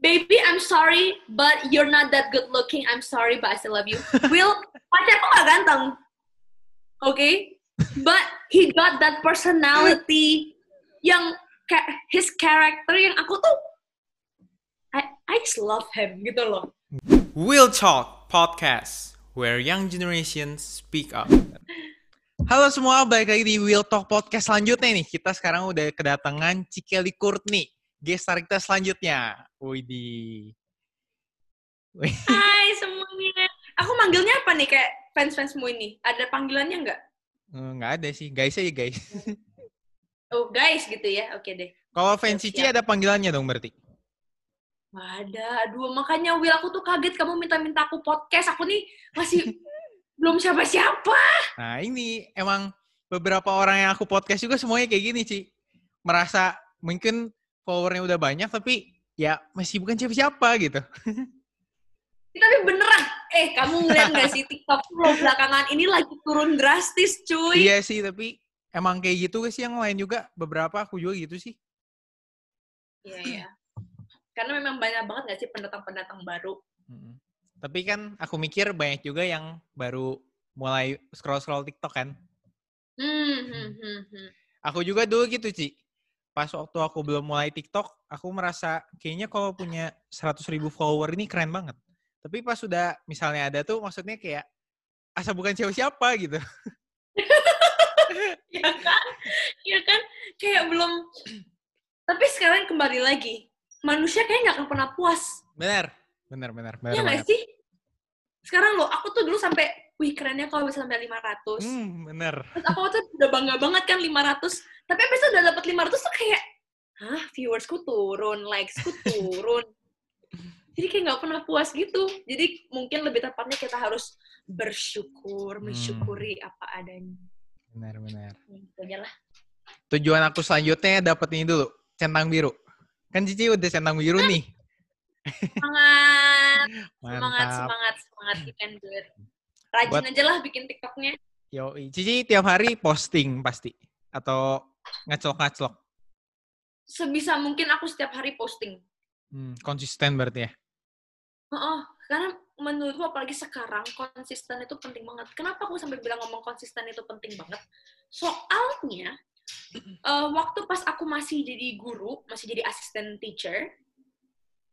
baby, I'm sorry, but you're not that good looking. I'm sorry, but I still love you. Will, pacarku gak ganteng. Oke? Okay? But he got that personality yang his character yang aku tuh I, I just love him gitu loh. Will Talk Podcast, where young generations speak up. Halo semua, balik lagi di Will Talk Podcast selanjutnya nih. Kita sekarang udah kedatangan Cikeli guest star kita selanjutnya. Widih. Hai semuanya. Aku manggilnya apa nih kayak fans-fansmu ini? Ada panggilannya nggak? Nggak ada sih, guys aja guys. oh guys gitu ya, oke deh. Kalau fans Cici ada panggilannya dong berarti? Ada, aduh makanya Will aku tuh kaget kamu minta-minta aku podcast. Aku nih masih belum siapa-siapa. Nah ini emang beberapa orang yang aku podcast juga semuanya kayak gini Ci. Merasa mungkin followernya udah banyak tapi ya masih bukan siapa-siapa gitu. Tapi beneran, eh kamu ngeliat gak sih TikTok lo belakangan ini lagi turun drastis cuy. Iya sih, tapi emang kayak gitu sih yang lain juga. Beberapa aku juga gitu sih. Iya, iya. Karena memang banyak banget gak sih pendatang-pendatang baru. Hmm. Tapi kan aku mikir banyak juga yang baru mulai scroll-scroll TikTok kan. Hmm, hmm, hmm, hmm. Aku juga dulu gitu, Ci pas waktu aku belum mulai TikTok, aku merasa kayaknya kalau punya 100 ribu follower ini keren banget. Tapi pas sudah misalnya ada tuh maksudnya kayak asa bukan siapa-siapa gitu. ya kan? Ya kan? Kayak belum tapi sekarang kembali lagi. Manusia kayak nggak akan pernah puas. Benar. Benar, benar. benar ya nggak sih? Sekarang loh, aku tuh dulu sampai, wih kerennya kalau bisa sampai 500. Hmm, bener. Terus aku tuh udah bangga banget kan 500 tapi abis itu udah dapat 500 tuh kayak hah viewersku turun likesku turun. Jadi kayak nggak pernah puas gitu. Jadi mungkin lebih tepatnya kita harus bersyukur hmm. mensyukuri apa adanya. Benar-benar itu aja lah. Tujuan aku selanjutnya dapat ini dulu centang biru. Kan Cici udah centang biru nih. Semangat. Semangat semangat semangat you can do it rajin Buat... aja lah bikin tiktoknya. Yo, Cici tiap hari posting pasti atau ngaclok-ngaclok? Sebisa mungkin aku setiap hari posting. Hmm, konsisten berarti ya? Oh, oh, karena menurutku apalagi sekarang konsisten itu penting banget. Kenapa aku sampai bilang ngomong konsisten itu penting banget? Soalnya uh, waktu pas aku masih jadi guru, masih jadi asisten teacher,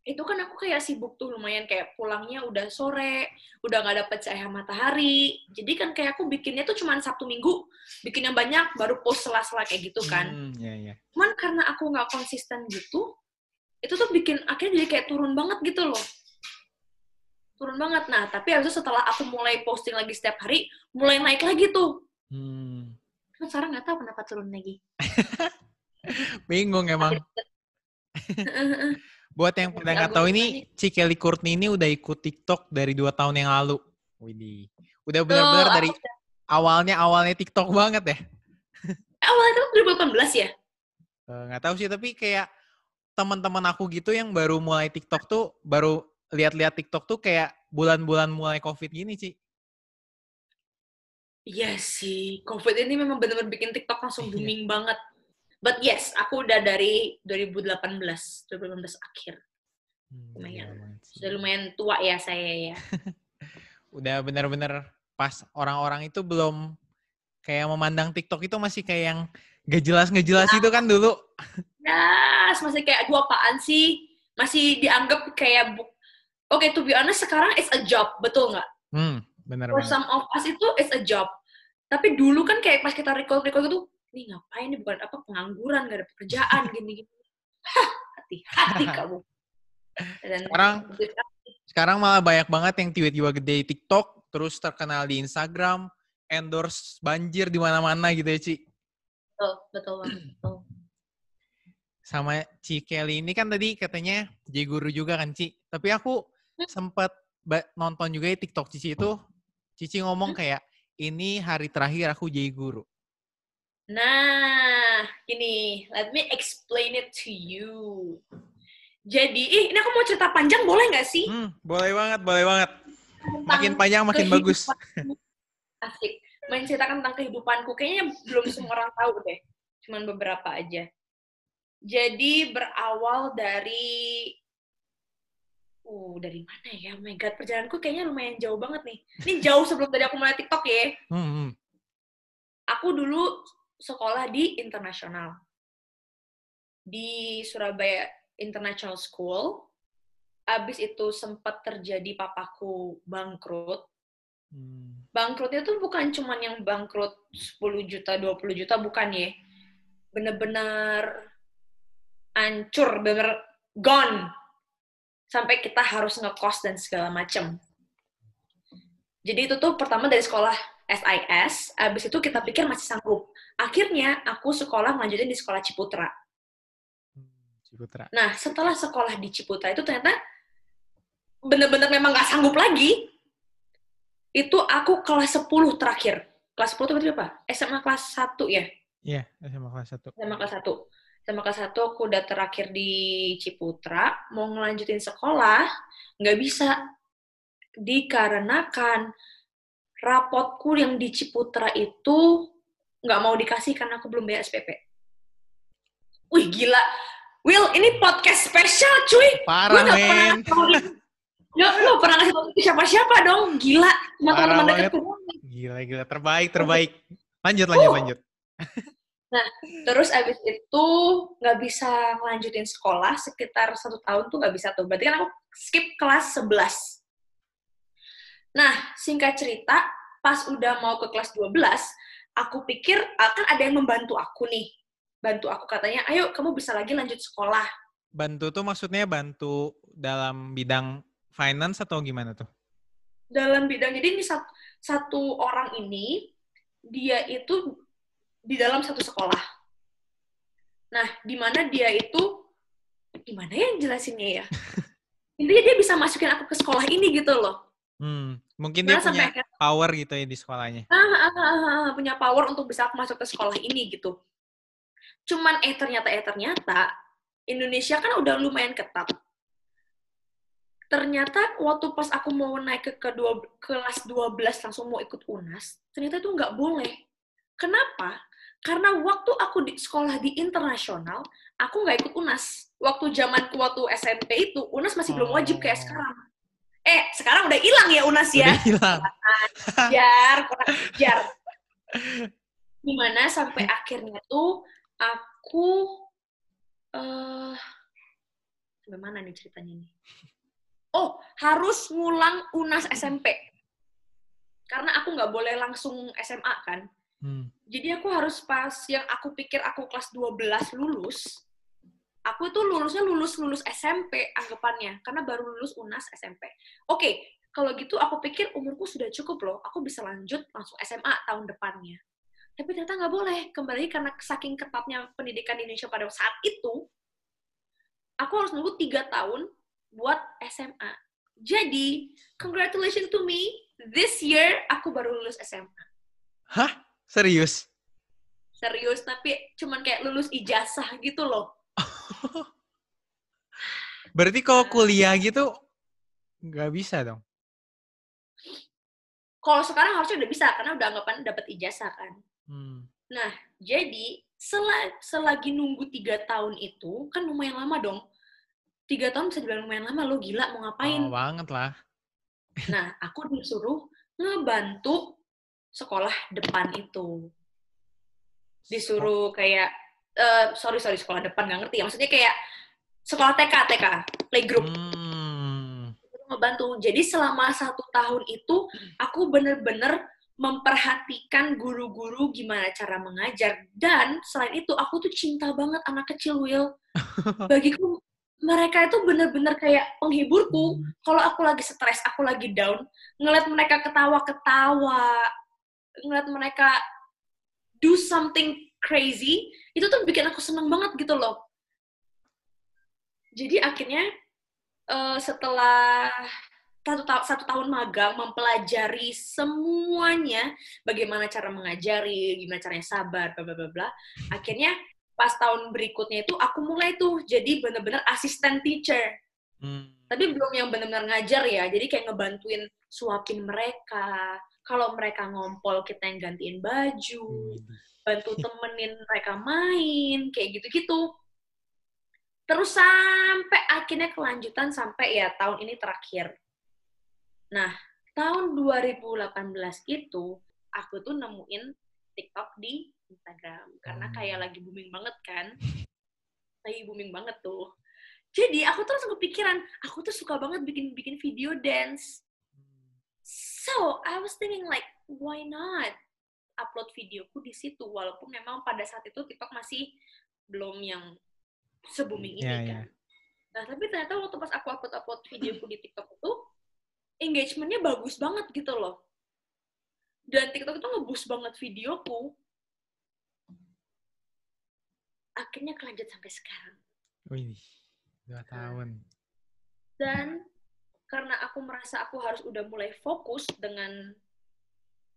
itu kan aku kayak sibuk tuh lumayan kayak pulangnya udah sore, udah nggak dapet cahaya matahari. Jadi kan kayak aku bikinnya tuh cuma Sabtu Minggu, bikin yang banyak, baru post sela-sela kayak gitu kan. Hmm, yeah, yeah. Cuman karena aku nggak konsisten gitu, itu tuh bikin akhirnya jadi kayak turun banget gitu loh. Turun banget. Nah, tapi habis itu setelah aku mulai posting lagi setiap hari, mulai naik lagi tuh. Hmm. Kan sekarang nggak tahu kenapa turun lagi. Bingung emang. Buat yang pada nggak tahu ini, Cikeli Courtney ini udah ikut TikTok dari dua tahun yang lalu. Widih. Udah benar-benar oh, dari awalnya awalnya TikTok banget ya. Awalnya itu 2018 ya? Eh, nggak uh, tahu sih, tapi kayak teman-teman aku gitu yang baru mulai TikTok tuh, baru lihat-lihat TikTok tuh kayak bulan-bulan mulai COVID gini, Ci. Iya sih, COVID ini memang benar-benar bikin TikTok langsung iya. booming banget. But yes, aku udah dari 2018, 2018 akhir. Hmm, lumayan. Ya, sudah lumayan tua ya saya ya. udah bener-bener pas orang-orang itu belum kayak memandang TikTok itu masih kayak yang gak jelas gak jelas nah. itu kan dulu. Yes, masih kayak dua apaan sih? Masih dianggap kayak Oke, okay, to be honest, sekarang it's a job, betul nggak? Hmm, benar. For some of us itu it's a job. Tapi dulu kan kayak pas kita record-record itu, ini ngapain nih? Bukan apa pengangguran gak ada pekerjaan gini gini. Hati-hati kamu. Dan sekarang sekarang malah banyak banget yang tiba-tiba gede di TikTok terus terkenal di Instagram endorse banjir di mana-mana gitu ya Ci. Betul betul betul. Sama Ci Kelly ini kan tadi katanya jadi guru juga kan Ci? Tapi aku hmm? sempat nonton juga di TikTok Cici itu. Cici ngomong hmm? kayak ini hari terakhir aku jadi guru Nah, ini let me explain it to you. Jadi, ih, ini aku mau cerita panjang boleh nggak sih? Hmm, boleh banget, boleh banget. makin panjang makin bagus. Asik. Menceritakan tentang kehidupanku. Kayaknya belum semua orang tahu deh. Cuman beberapa aja. Jadi berawal dari dari mana ya? Oh my God, perjalananku kayaknya lumayan jauh banget nih. Ini jauh sebelum tadi aku mulai TikTok ya. Hmm, hmm. Aku dulu sekolah di internasional. Di Surabaya International School. Abis itu sempat terjadi papaku bangkrut. Hmm. Bangkrutnya tuh bukan cuman yang bangkrut 10 juta, 20 juta, bukan ya. Bener-bener hancur, bener gone. Sampai kita harus ngekos dan segala macem. Jadi itu tuh pertama dari sekolah SIS, abis itu kita pikir masih sanggup. Akhirnya aku sekolah lanjutin di sekolah Ciputra. Hmm, Ciputra. Nah, setelah sekolah di Ciputra itu ternyata bener-bener memang gak sanggup lagi. Itu aku kelas 10 terakhir. Kelas 10 itu berarti apa? SMA kelas 1 ya? Iya, SMA kelas 1. SMA kelas 1. SMA kelas 1 aku udah terakhir di Ciputra, mau ngelanjutin sekolah, nggak bisa. Dikarenakan rapotku yang di Ciputra itu nggak mau dikasih karena aku belum bayar SPP. Wih, gila. Will, ini podcast spesial, cuy. Parah, Gue pernah men. lo pernah ngasih tau ke siapa-siapa dong. Gila. Cuma teman-teman doang. Gila, gila. Terbaik, terbaik. Lanjut, lanjut, Uh. lanjut. Terus abis itu nggak bisa ngelanjutin sekolah sekitar satu tahun tuh nggak bisa tuh. Berarti kan aku skip kelas 11. Nah, singkat cerita, pas udah mau ke kelas 12, aku pikir akan ada yang membantu aku nih. Bantu aku katanya, ayo kamu bisa lagi lanjut sekolah. Bantu tuh maksudnya bantu dalam bidang finance atau gimana tuh? Dalam bidang, jadi ini satu, satu orang ini, dia itu di dalam satu sekolah. Nah, di mana dia itu, gimana ya jelasinnya ya? Intinya dia bisa masukin aku ke sekolah ini gitu loh. Hmm, mungkin Nah, dia punya power gitu ya di sekolahnya. ah, ah, ah, ah, ah, punya power untuk bisa masuk ke sekolah ini gitu. Cuman eh ternyata eh ternyata Indonesia kan udah lumayan ketat. Ternyata waktu pas aku mau naik ke kedua kelas 12 langsung mau ikut UNAS, ternyata itu nggak boleh. Kenapa? Karena waktu aku di sekolah di internasional, aku nggak ikut UNAS. Waktu zamanku waktu SMP itu, UNAS masih belum wajib kayak Oh. sekarang. Eh, sekarang udah hilang ya UNAS ya? Udah hilang. ajar, kurang ajar. Gimana sampai akhirnya tuh aku eh sampai mana nih ceritanya nih? Oh, harus ngulang UNAS SMP. Karena aku nggak boleh langsung SMA kan. Hmm. Jadi aku harus pas yang aku pikir aku kelas 12 lulus, aku itu lulusnya lulus-lulus SMP anggapannya, karena baru lulus UNAS SMP. Oke, kalau gitu aku pikir umurku sudah cukup loh, aku bisa lanjut langsung SMA tahun depannya. Tapi ternyata nggak boleh, kembali karena saking ketatnya pendidikan di Indonesia pada saat itu, aku harus nunggu tiga tahun buat SMA. Jadi, congratulations to me, this year aku baru lulus SMA. Hah? Serius? serius tapi cuman kayak lulus ijazah gitu loh Berarti kalau kuliah gitu nggak bisa dong? kalau sekarang harusnya udah bisa karena udah anggapan dapat ijazah kan Hmm. nah jadi sel- selagi nunggu tiga tahun itu kan lumayan lama dong tiga tahun bisa dibilang lumayan lama lo gila mau ngapain Lama banget lah. nah aku disuruh ngebantu sekolah depan itu disuruh kayak eh sorry sorry sekolah depan nggak ngerti ya maksudnya kayak sekolah TK TK playgroup Hmm. ngebantu. Jadi selama satu tahun itu aku bener-bener memperhatikan guru-guru gimana cara mengajar dan selain itu aku tuh cinta banget anak kecil Will. Bagiku mereka itu bener-bener kayak penghiburku. Kalau aku lagi stres, aku lagi down, ngeliat mereka ketawa-ketawa, ngeliat mereka do something crazy, itu tuh bikin aku seneng banget gitu loh. Jadi akhirnya eh, setelah satu, ta- satu tahun magang mempelajari semuanya bagaimana cara mengajari, gimana caranya sabar, bla bla bla. Akhirnya pas tahun berikutnya itu aku mulai tuh jadi bener-bener asisten teacher. Hmm. Tapi belum yang bener-bener ngajar ya. Jadi kayak ngebantuin suapin mereka. Kalau mereka ngompol kita yang gantiin baju, Widih. Bantu temenin mereka main, kayak gitu-gitu. Terus sampai akhirnya kelanjutan sampai ya tahun ini terakhir. Nah, tahun 2018 itu aku tuh nemuin TikTok di Instagram karena kayak Hmm. lagi booming banget kan. Lagi booming banget tuh. Jadi aku langsung kepikiran, aku tuh suka banget bikin bikin video dance. So, I was thinking like, why not upload videoku di situ walaupun memang pada saat itu TikTok masih belum yang se-booming ini Iya, kan. iya. Nah, tapi ternyata waktu pas aku upload-upload videoku di TikTok itu, engagementnya bagus banget gitu loh. Dan TikTok itu nge-boost banget videoku. Akhirnya kelanjut sampai sekarang. Wih, dua tahun. Dan karena aku merasa aku harus udah mulai fokus dengan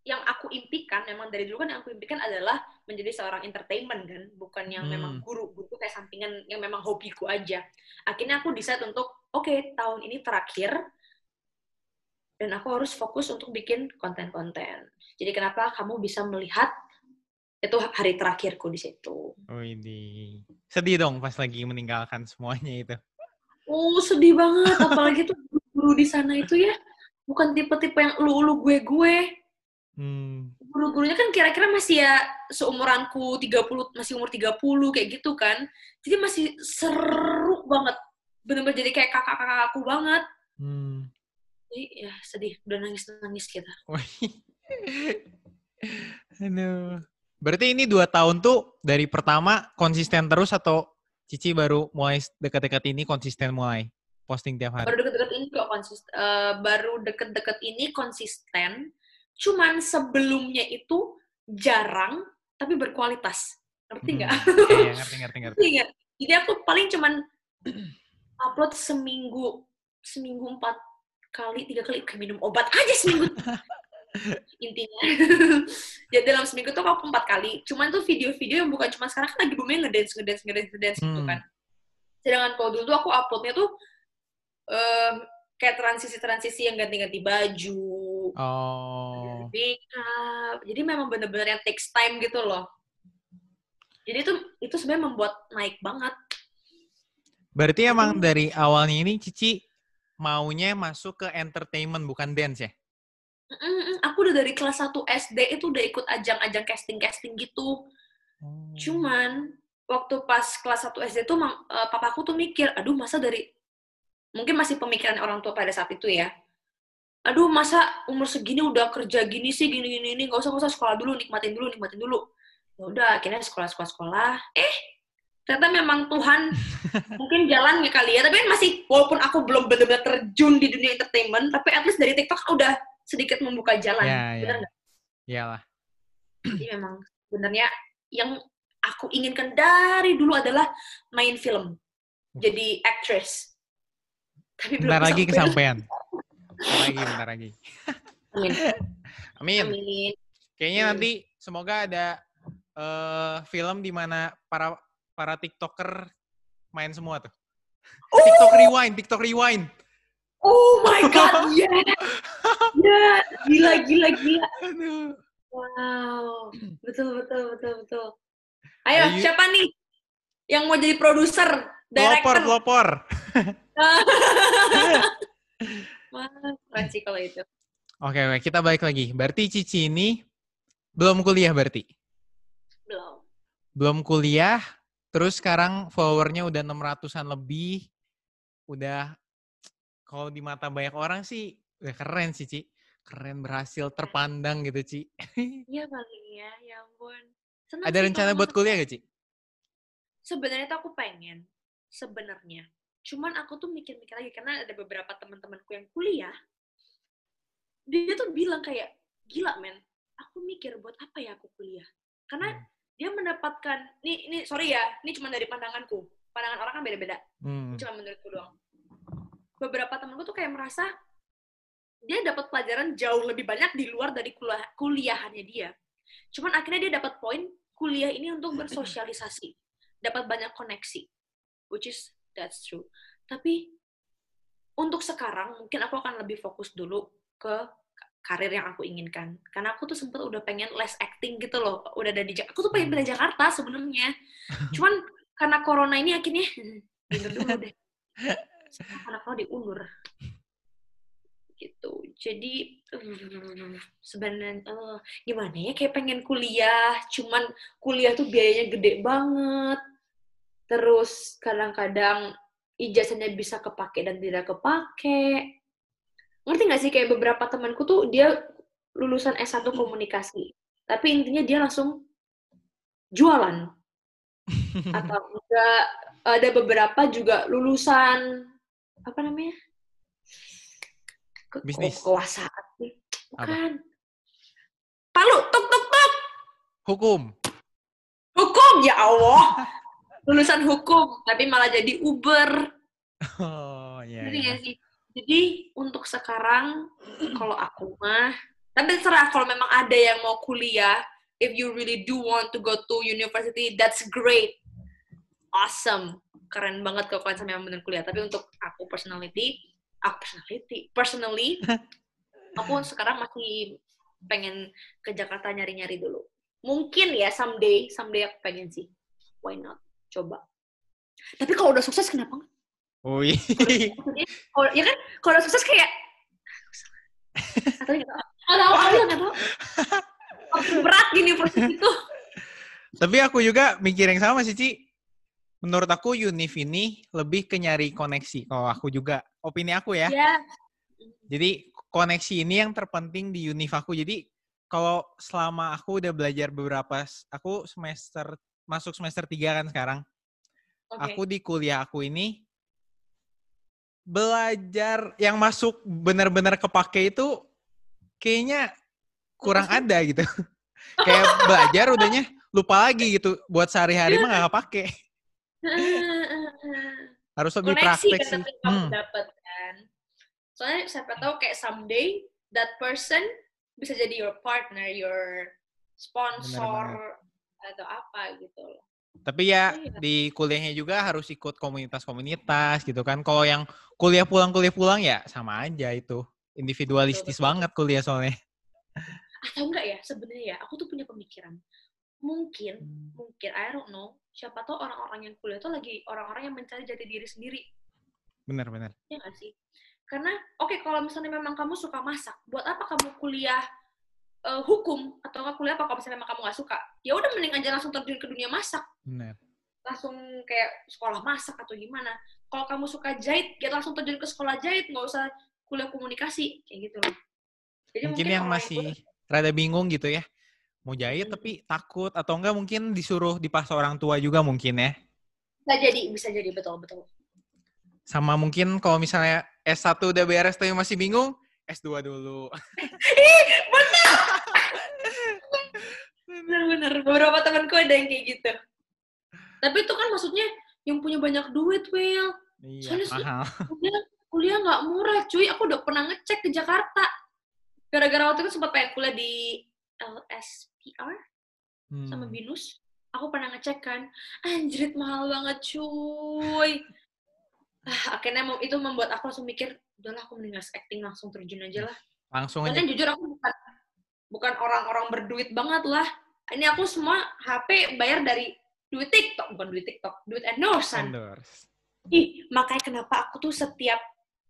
yang aku impikan, memang dari dulu kan yang aku impikan adalah menjadi seorang entertainment kan, bukan yang Hmm. memang guru, guru kayak sampingan yang memang hobiku aja. Akhirnya aku decide untuk, oke tahun ini terakhir, dan aku harus fokus untuk bikin konten-konten. Jadi kenapa kamu bisa melihat itu hari terakhirku di situ. Wih, di sedih dong pas lagi meninggalkan semuanya itu. Oh, sedih banget. Apalagi tuh guru di sana itu ya, bukan tipe-tipe yang ulu-ulu gue-gue. Hmm. Guru-gurunya kan kira-kira masih ya seumuranku 30, masih umur 30 kayak gitu kan. Jadi masih seru banget. Bener-bener jadi kayak kakak-kakakku banget. Hmm. Jadi ya sedih, udah nangis-nangis kita. Aduh. Berarti ini dua tahun tuh dari pertama konsisten terus atau Cici baru mulai dekat-dekat ini konsisten mulai posting tiap hari? Baru deket-deket ini kok konsisten, baru deket-deket ini konsisten. Cuman sebelumnya itu jarang, tapi berkualitas. Ngerti nggak? Hmm. Iya, ngerti, ngerti, ngerti. Jadi aku paling cuman upload seminggu, seminggu empat kali, tiga kali, kayak minum obat aja seminggu. Intinya. ya dalam seminggu tuh aku empat kali. Cuman tuh video-video yang bukan cuma sekarang kan lagi booming ngedance, ngedance, ngedance, ngedance gitu Hmm. kan. Sedangkan kalau dulu tuh aku uploadnya tuh em, kayak transisi-transisi yang ganti-ganti baju, Oh. makeup. Jadi memang bener-bener yang takes time gitu loh. Jadi itu itu sebenarnya membuat naik banget. Berarti emang dari awalnya ini Cici maunya masuk ke entertainment bukan dance ya? Mm-mm, aku udah dari kelas 1 SD itu udah ikut ajang-ajang casting-casting gitu. Oh. Cuman waktu pas kelas 1 SD tuh eh, papaku tuh mikir, aduh masa dari mungkin masih pemikiran orang tua pada saat itu ya. Aduh masa umur segini udah kerja gini sih gini gini ini nggak usah nggak usah sekolah dulu nikmatin dulu nikmatin dulu. Ya udah akhirnya sekolah sekolah sekolah. Eh ternyata memang Tuhan mungkin jalan ya kali ya tapi kan masih walaupun aku belum benar-benar terjun di dunia entertainment tapi at least dari TikTok udah sedikit membuka jalan Ya, ya. benar nggak? Iyalah. Jadi memang sebenarnya yang aku inginkan dari dulu adalah main film. Jadi actress. Tapi belum lagi kesampaian. lagi, bentar lagi. Amin. Amin. Amin. Kayaknya Hmm. nanti semoga ada eh, film di mana para para TikToker main semua tuh. TikTok rewind, TikTok rewind. Oh my god, ya. Ya, gila gila gila. Aduh. Wow. Betul betul betul betul. Ayo, Ayo. siapa nih yang mau jadi produser, Pelopor, director? pelopor. Wah, keren sih kalau itu. Oke, oke, kita balik lagi. Berarti Cici ini belum kuliah berarti? Belum. Belum kuliah, terus sekarang followernya udah 600-an lebih. Udah, kalau di mata banyak orang sih, udah keren sih, Ci. Keren, berhasil, terpandang gitu, Ci. Iya kali ya, ya ampun. Senang Ada sih rencana buat kuliah gak, Ci? sebenarnya tuh aku pengen sebenarnya cuman aku tuh mikir-mikir lagi karena ada beberapa teman-temanku yang kuliah dia tuh bilang kayak gila men aku mikir buat apa ya aku kuliah? Karena Hmm. dia mendapatkan ini ini sorry ya ini cuma dari pandanganku. Pandangan orang kan beda-beda. Hmm. cuma menurutku doang. Beberapa temanku tuh kayak merasa dia dapat pelajaran jauh lebih banyak di luar dari kuliah kuliahannya dia. Cuman akhirnya dia dapat poin kuliah ini untuk bersosialisasi dapat banyak koneksi which is that's true. Tapi untuk sekarang mungkin aku akan lebih fokus dulu ke karir yang aku inginkan. Karena aku tuh sempet udah pengen les acting gitu loh udah ada di Jak- aku tuh pengen pindah Jakarta sebenarnya. Cuman karena corona ini akhirnya diundur dulu deh. Anak lo diundur. Gitu. Jadi sebenarnya uh, gimana ya kayak pengen kuliah cuman kuliah tuh biayanya gede banget terus kadang-kadang ijazahnya bisa kepake dan tidak kepake. Ngerti nggak sih kayak beberapa temanku tuh dia lulusan S1 komunikasi tapi intinya dia langsung jualan. Atau enggak ada beberapa juga lulusan apa namanya? Ke Bisnis. kekuasaan. Bukan. Palu tuk tuk tuk. Hukum. hukum ya Allah lulusan hukum tapi malah jadi Uber Oh, iya. Iya. nggak sih? Jadi untuk sekarang kalau aku mah, tapi terserah kalau memang ada yang mau kuliah, if you really do want to go to university, that's great, awesome, keren banget kalau kalian sampai bener kuliah. Tapi untuk aku personality, aku personality, personally, aku sekarang masih pengen ke Jakarta nyari-nyari dulu. Mungkin ya someday, someday aku pengen sih. Why not? Coba. Tapi kalau udah sukses kenapa nggak? Maksudnya, kalau ya kan kalau udah sukses kayak atau nggak tahu atau aku nggak tahu berat gini proses itu Tapi aku juga mikir yang sama sih, Ci. Menurut aku Unif ini lebih ke nyari koneksi. Kalau aku juga, opini aku ya. ya Jadi koneksi ini yang terpenting di Unif aku. Jadi kalau selama aku udah belajar beberapa, aku semester masuk semester 3 kan sekarang. oke Aku di kuliah aku ini belajar yang masuk benar-benar kepake itu kayaknya kurang sih? ada gitu. Kayak belajar udahnya lupa lagi gitu. Buat sehari-hari mah nggak kepake. Harus lebih koneksi praktek kan sih. tapi kamu Hmm, dapat kan soalnya siapa tahu kayak someday that person bisa jadi your partner your sponsor atau apa gitu loh Tapi ya Iya. di kuliahnya juga harus ikut komunitas-komunitas gitu kan. Kalau yang kuliah pulang-kuliah pulang ya sama aja itu. Individualistis betul. banget kuliah soalnya. atau enggak ya sebenarnya ya aku tuh punya pemikiran mungkin mungkin I don't know siapa tahu orang-orang yang kuliah tuh lagi orang-orang yang mencari jati diri sendiri Bener-bener. ya nggak sih karena oke kalau misalnya memang kamu suka masak buat apa kamu kuliah eh, hukum atau nggak kuliah apa kalau misalnya memang kamu nggak suka ya udah mending aja langsung terjun ke dunia masak Bener. langsung kayak sekolah masak atau gimana kalau kamu suka jahit ya langsung terjun ke sekolah jahit nggak usah kuliah komunikasi kayak gitu loh jadi Mungkin yang orang masih kuliah- rada bingung gitu ya. Mau jahit Mm-mm. tapi takut atau enggak mungkin disuruh dipaksa orang tua juga mungkin ya. bisa jadi bisa jadi betul betul Sama mungkin kalau misalnya S1 udah beres tapi masih bingung, S2 dulu. bener-bener. Beberapa temanku ada yang kayak gitu. Tapi itu kan maksudnya yang punya banyak duit Will Iya, Soalnya mahal. kuliah kuliah nggak murah cuy. Aku udah pernah ngecek ke Jakarta. Gara-gara waktu itu sempat pengen kuliah di LSPR sama Hmm. Binus. Aku pernah ngecek kan. Anjrit mahal banget cuy ah, akhirnya itu membuat aku langsung mikir udahlah aku mending les acting langsung terjun aja lah. Langsung aja. karena jujur aku bukan bukan orang-orang berduit banget lah. Ini aku semua HP bayar dari duit TikTok bukan duit TikTok duit endorsean. Endorse. ih makanya kenapa aku tuh setiap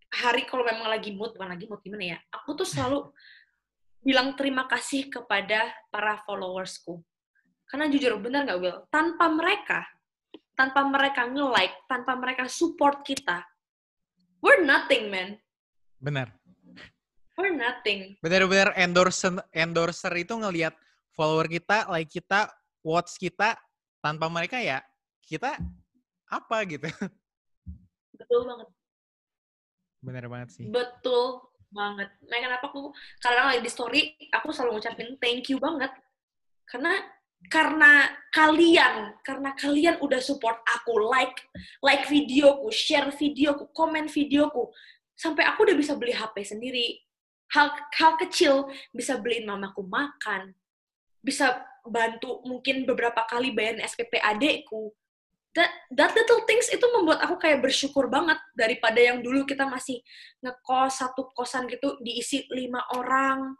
hari kalau memang lagi mood bukan lagi mood gimana ya? Aku tuh selalu bilang terima kasih kepada para followersku. Karena jujur benar nggak Will tanpa mereka tanpa mereka nge-like tanpa mereka support kita we're nothing man Bener. we're nothing Bener-bener endorser, endorser itu ngelihat follower kita, like kita, watch kita, tanpa mereka ya kita apa gitu. betul banget Bener banget sih. Betul banget. Nah, kenapa aku kadang lagi di story, aku selalu ngucapin thank you banget. Karena karena kalian, karena kalian udah support aku, like like videoku, share videoku, komen videoku, sampai aku udah bisa beli HP sendiri. Hal hal kecil bisa beliin mamaku makan, bisa bantu mungkin beberapa kali bayarin SPP adekku. That, that little things itu membuat aku kayak bersyukur banget daripada yang dulu kita masih ngekos satu kosan gitu diisi lima orang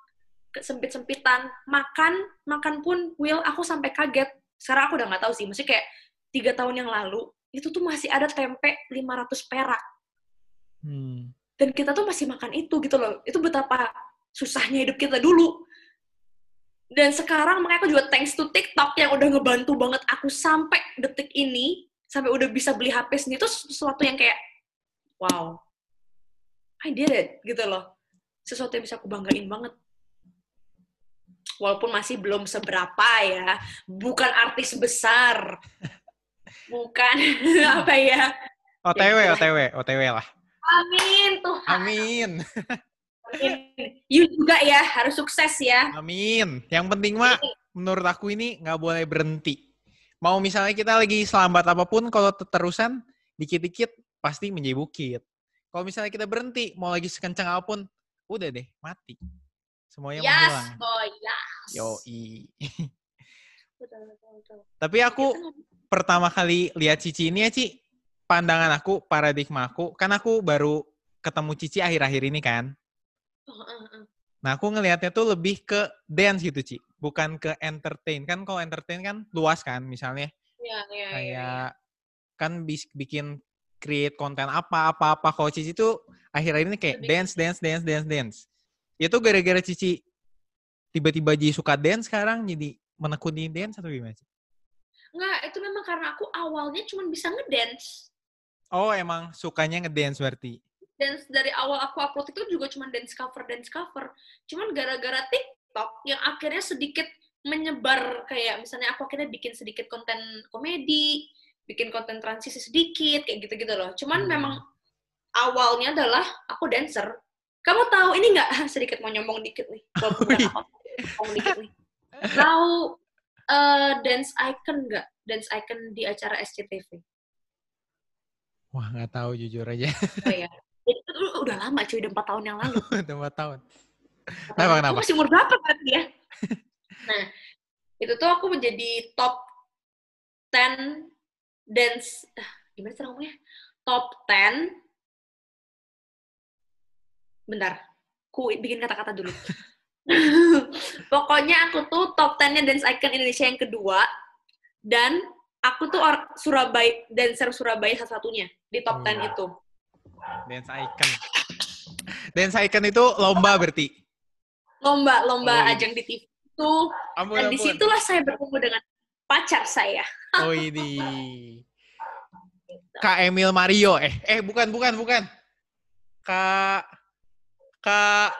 sempit sempitan makan makan pun will aku sampai kaget sekarang aku udah nggak tahu sih mesti kayak tiga tahun yang lalu itu tuh masih ada tempe 500 perak. Hmm. Dan kita tuh masih makan itu gitu loh. Itu betapa susahnya hidup kita dulu. Dan sekarang makanya aku juga thanks to TikTok yang udah ngebantu banget aku sampai detik ini, sampai udah bisa beli HP sendiri itu sesuatu yang kayak wow. I did it gitu loh. Sesuatu yang bisa aku banggain banget walaupun masih belum seberapa ya, bukan artis besar, bukan apa ya. OTW, ya, OTW, OTW lah. Amin tuh. Amin. Amin. You juga ya, harus sukses ya. Amin. Yang penting mah, menurut aku ini nggak boleh berhenti. Mau misalnya kita lagi selambat apa pun, kalau terusan, dikit-dikit pasti menjadi bukit. Kalau misalnya kita berhenti, mau lagi sekencang apa pun, udah deh, mati. Semuanya yes, menghilang. boy, yes. Yo, Tapi aku pertama kali lihat Cici ini ya, Ci, pandangan aku, paradigma aku, kan aku baru ketemu Cici akhir-akhir ini kan. Oh, uh, uh. Nah, aku ngelihatnya tuh lebih ke dance gitu, Ci. Bukan ke entertain. Kan kalau entertain kan luas kan, misalnya. Iya, iya, kayak ya, kan bikin create konten apa, apa-apa. Kalau Cici tuh akhir-akhir ini kayak dance, dance, dance, dance, dance. Itu gara-gara Cici tiba-tiba jadi suka dance sekarang jadi menekuni dance atau gimana sih? Enggak, itu memang karena aku awalnya cuma bisa ngedance. Oh, emang sukanya ngedance berarti? Dance dari awal aku upload itu juga cuma dance cover, dance cover. Cuman gara-gara TikTok yang akhirnya sedikit menyebar kayak misalnya aku akhirnya bikin sedikit konten komedi, bikin konten transisi sedikit kayak gitu-gitu loh. Cuman hmm. memang awalnya adalah aku dancer. Kamu tahu ini nggak sedikit mau nyombong dikit nih, walaupun nyombong dikit nih. Tahu uh, dance icon nggak? Dance icon di acara SCTV? Wah nggak tahu jujur aja. Oh ya, itu udah lama cuy, udah empat tahun yang lalu. udah empat tahun. Kenapa kenapa? Masih umur berapa berarti ya? nah, itu tuh aku menjadi top 10 dance, ah, gimana sih ngomongnya? Top 10 bentar, ku bikin kata-kata dulu. Pokoknya aku tuh top 10-nya dance icon Indonesia yang kedua dan aku tuh or Surabaya dancer Surabaya satu-satunya di top 10 itu. Dance icon. Dance icon itu lomba berarti. Lomba, lomba oh, ajang di TV itu. Ampun, dan di situlah saya bertemu dengan pacar saya. oh ini. Kak Emil Mario, eh, eh bukan, bukan, bukan. Kak Kak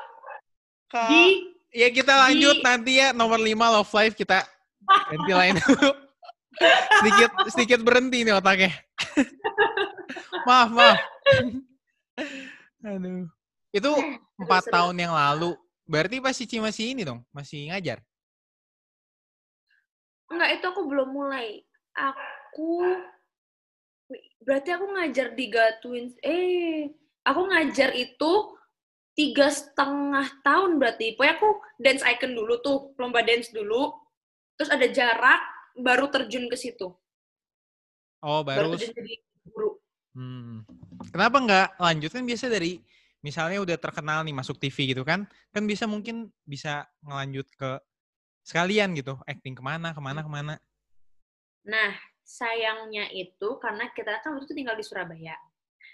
Kak di, ya kita lanjut di, nanti ya nomor 5 Love Life kita ganti lain dulu. sedikit sedikit berhenti nih otaknya. maaf, maaf. Aduh. Itu empat tahun yang lalu. Berarti pas Cici masih ini dong, masih ngajar? Enggak, itu aku belum mulai. Aku berarti aku ngajar di Gatwins. Eh, aku ngajar itu tiga setengah tahun berarti. Pokoknya aku dance icon dulu tuh, lomba dance dulu. Terus ada jarak, baru terjun ke situ. Oh, baru. baru jadi guru. Hmm. Kenapa nggak lanjut kan biasa dari misalnya udah terkenal nih masuk TV gitu kan, kan bisa mungkin bisa ngelanjut ke sekalian gitu, acting ke mana, ke mana, hmm. ke mana. Nah, sayangnya itu karena kita kan waktu itu tinggal di Surabaya.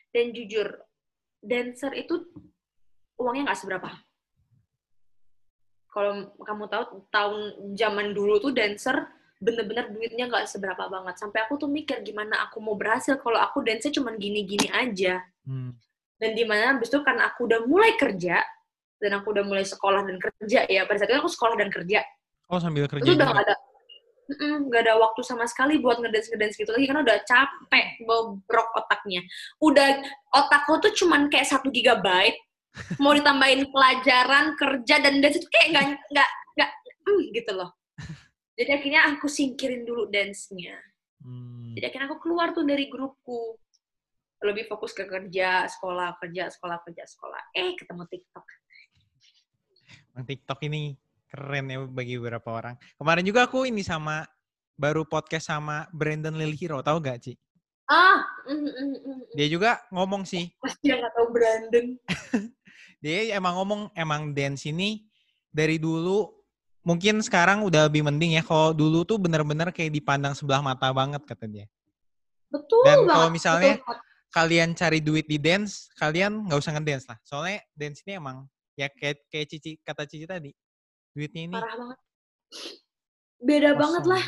Dan jujur, dancer itu uangnya nggak seberapa. Kalau kamu tahu tahun zaman dulu tuh dancer bener-bener duitnya nggak seberapa banget. Sampai aku tuh mikir gimana aku mau berhasil kalau aku dance cuman gini-gini aja. Hmm. Dan di mana abis itu karena aku udah mulai kerja dan aku udah mulai sekolah dan kerja ya pada saat itu aku sekolah dan kerja. Oh sambil kerja. Itu udah gak ada nggak ada waktu sama sekali buat ngedance ngedance gitu lagi karena udah capek bobrok otaknya. Udah otakku tuh cuman kayak satu gigabyte mau ditambahin pelajaran kerja dan dance itu kayak nggak nggak nggak hmm, gitu loh jadi akhirnya aku singkirin dulu dance-nya hmm. jadi akhirnya aku keluar tuh dari grupku lebih fokus ke kerja sekolah kerja sekolah kerja sekolah eh ketemu TikTok TikTok ini keren ya bagi beberapa orang kemarin juga aku ini sama baru podcast sama Brandon Lilhiro tahu gak Ci? Ah, mm, mm, mm, mm. dia juga ngomong sih. Pasti dia nggak tahu Brandon. dia emang ngomong emang dance ini dari dulu mungkin sekarang udah lebih mending ya kalau dulu tuh bener-bener kayak dipandang sebelah mata banget kata dia Betul Dan banget. kalau misalnya betul kalian cari duit di dance, kalian nggak usah ngedance lah. Soalnya dance ini emang ya kayak kayak Cici kata Cici tadi. Duitnya ini parah banget. Beda kosong. banget lah.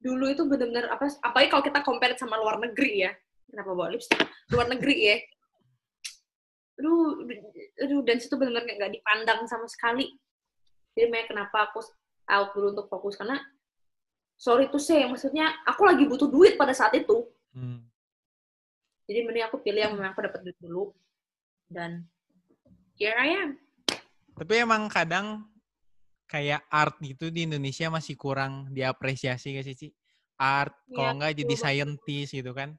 Dulu itu bener-bener apa? Apalagi kalau kita compare sama luar negeri ya. Kenapa bawa lipstick? Luar negeri ya. Aduh, aduh dan itu bener-bener nggak dipandang sama sekali. Jadi makanya kenapa aku out dulu untuk fokus karena sorry tuh say, maksudnya aku lagi butuh duit pada saat itu. Hmm. Jadi mending aku pilih yang memang aku dapat duit dulu. Dan here I am. Tapi emang kadang kayak art gitu di Indonesia masih kurang diapresiasi gak sih, Ci? Art, Iya, kalau nggak jadi betul. scientist gitu kan.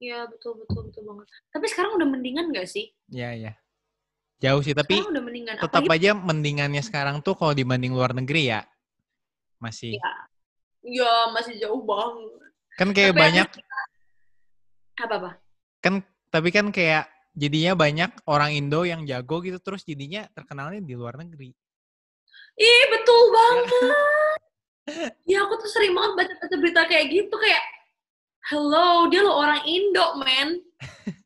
Iya betul betul betul banget. Tapi sekarang udah mendingan nggak sih? Ya, ya. Jauh sih, tapi mendingan. tetap Apalagi- aja mendingannya sekarang tuh kalau dibanding luar negeri ya. Masih. Iya. Ya masih jauh banget. Kan kayak Tapi banyak, Apa apa? kan tapi kan kayak jadinya banyak orang Indo yang jago gitu terus jadinya terkenalnya di luar negeri. Ih betul banget. ya aku tuh sering banget baca-baca berita kayak gitu kayak, hello dia lo orang Indo man.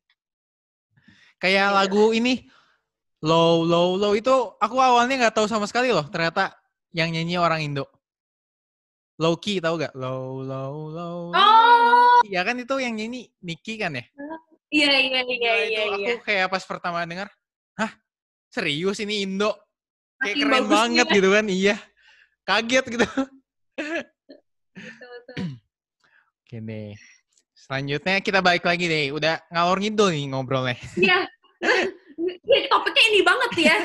Kayak Iya. lagu ini Low Low Low itu aku awalnya nggak tahu sama sekali loh ternyata yang nyanyi orang Indo. Loki tahu gak? Low Low Low. Oh Ya kan itu yang nyanyi Niki kan ya? iya iya iya Nah, iya itu iya. aku kayak pas pertama dengar, hah serius ini Indo? Kayak Saking keren bagusnya. banget gitu kan? Iya. Kaget gitu. Betul, betul. Oke deh. Selanjutnya kita balik lagi deh. Udah ngalor ngidul nih ngobrolnya. Iya. Iya, topiknya ini banget ya.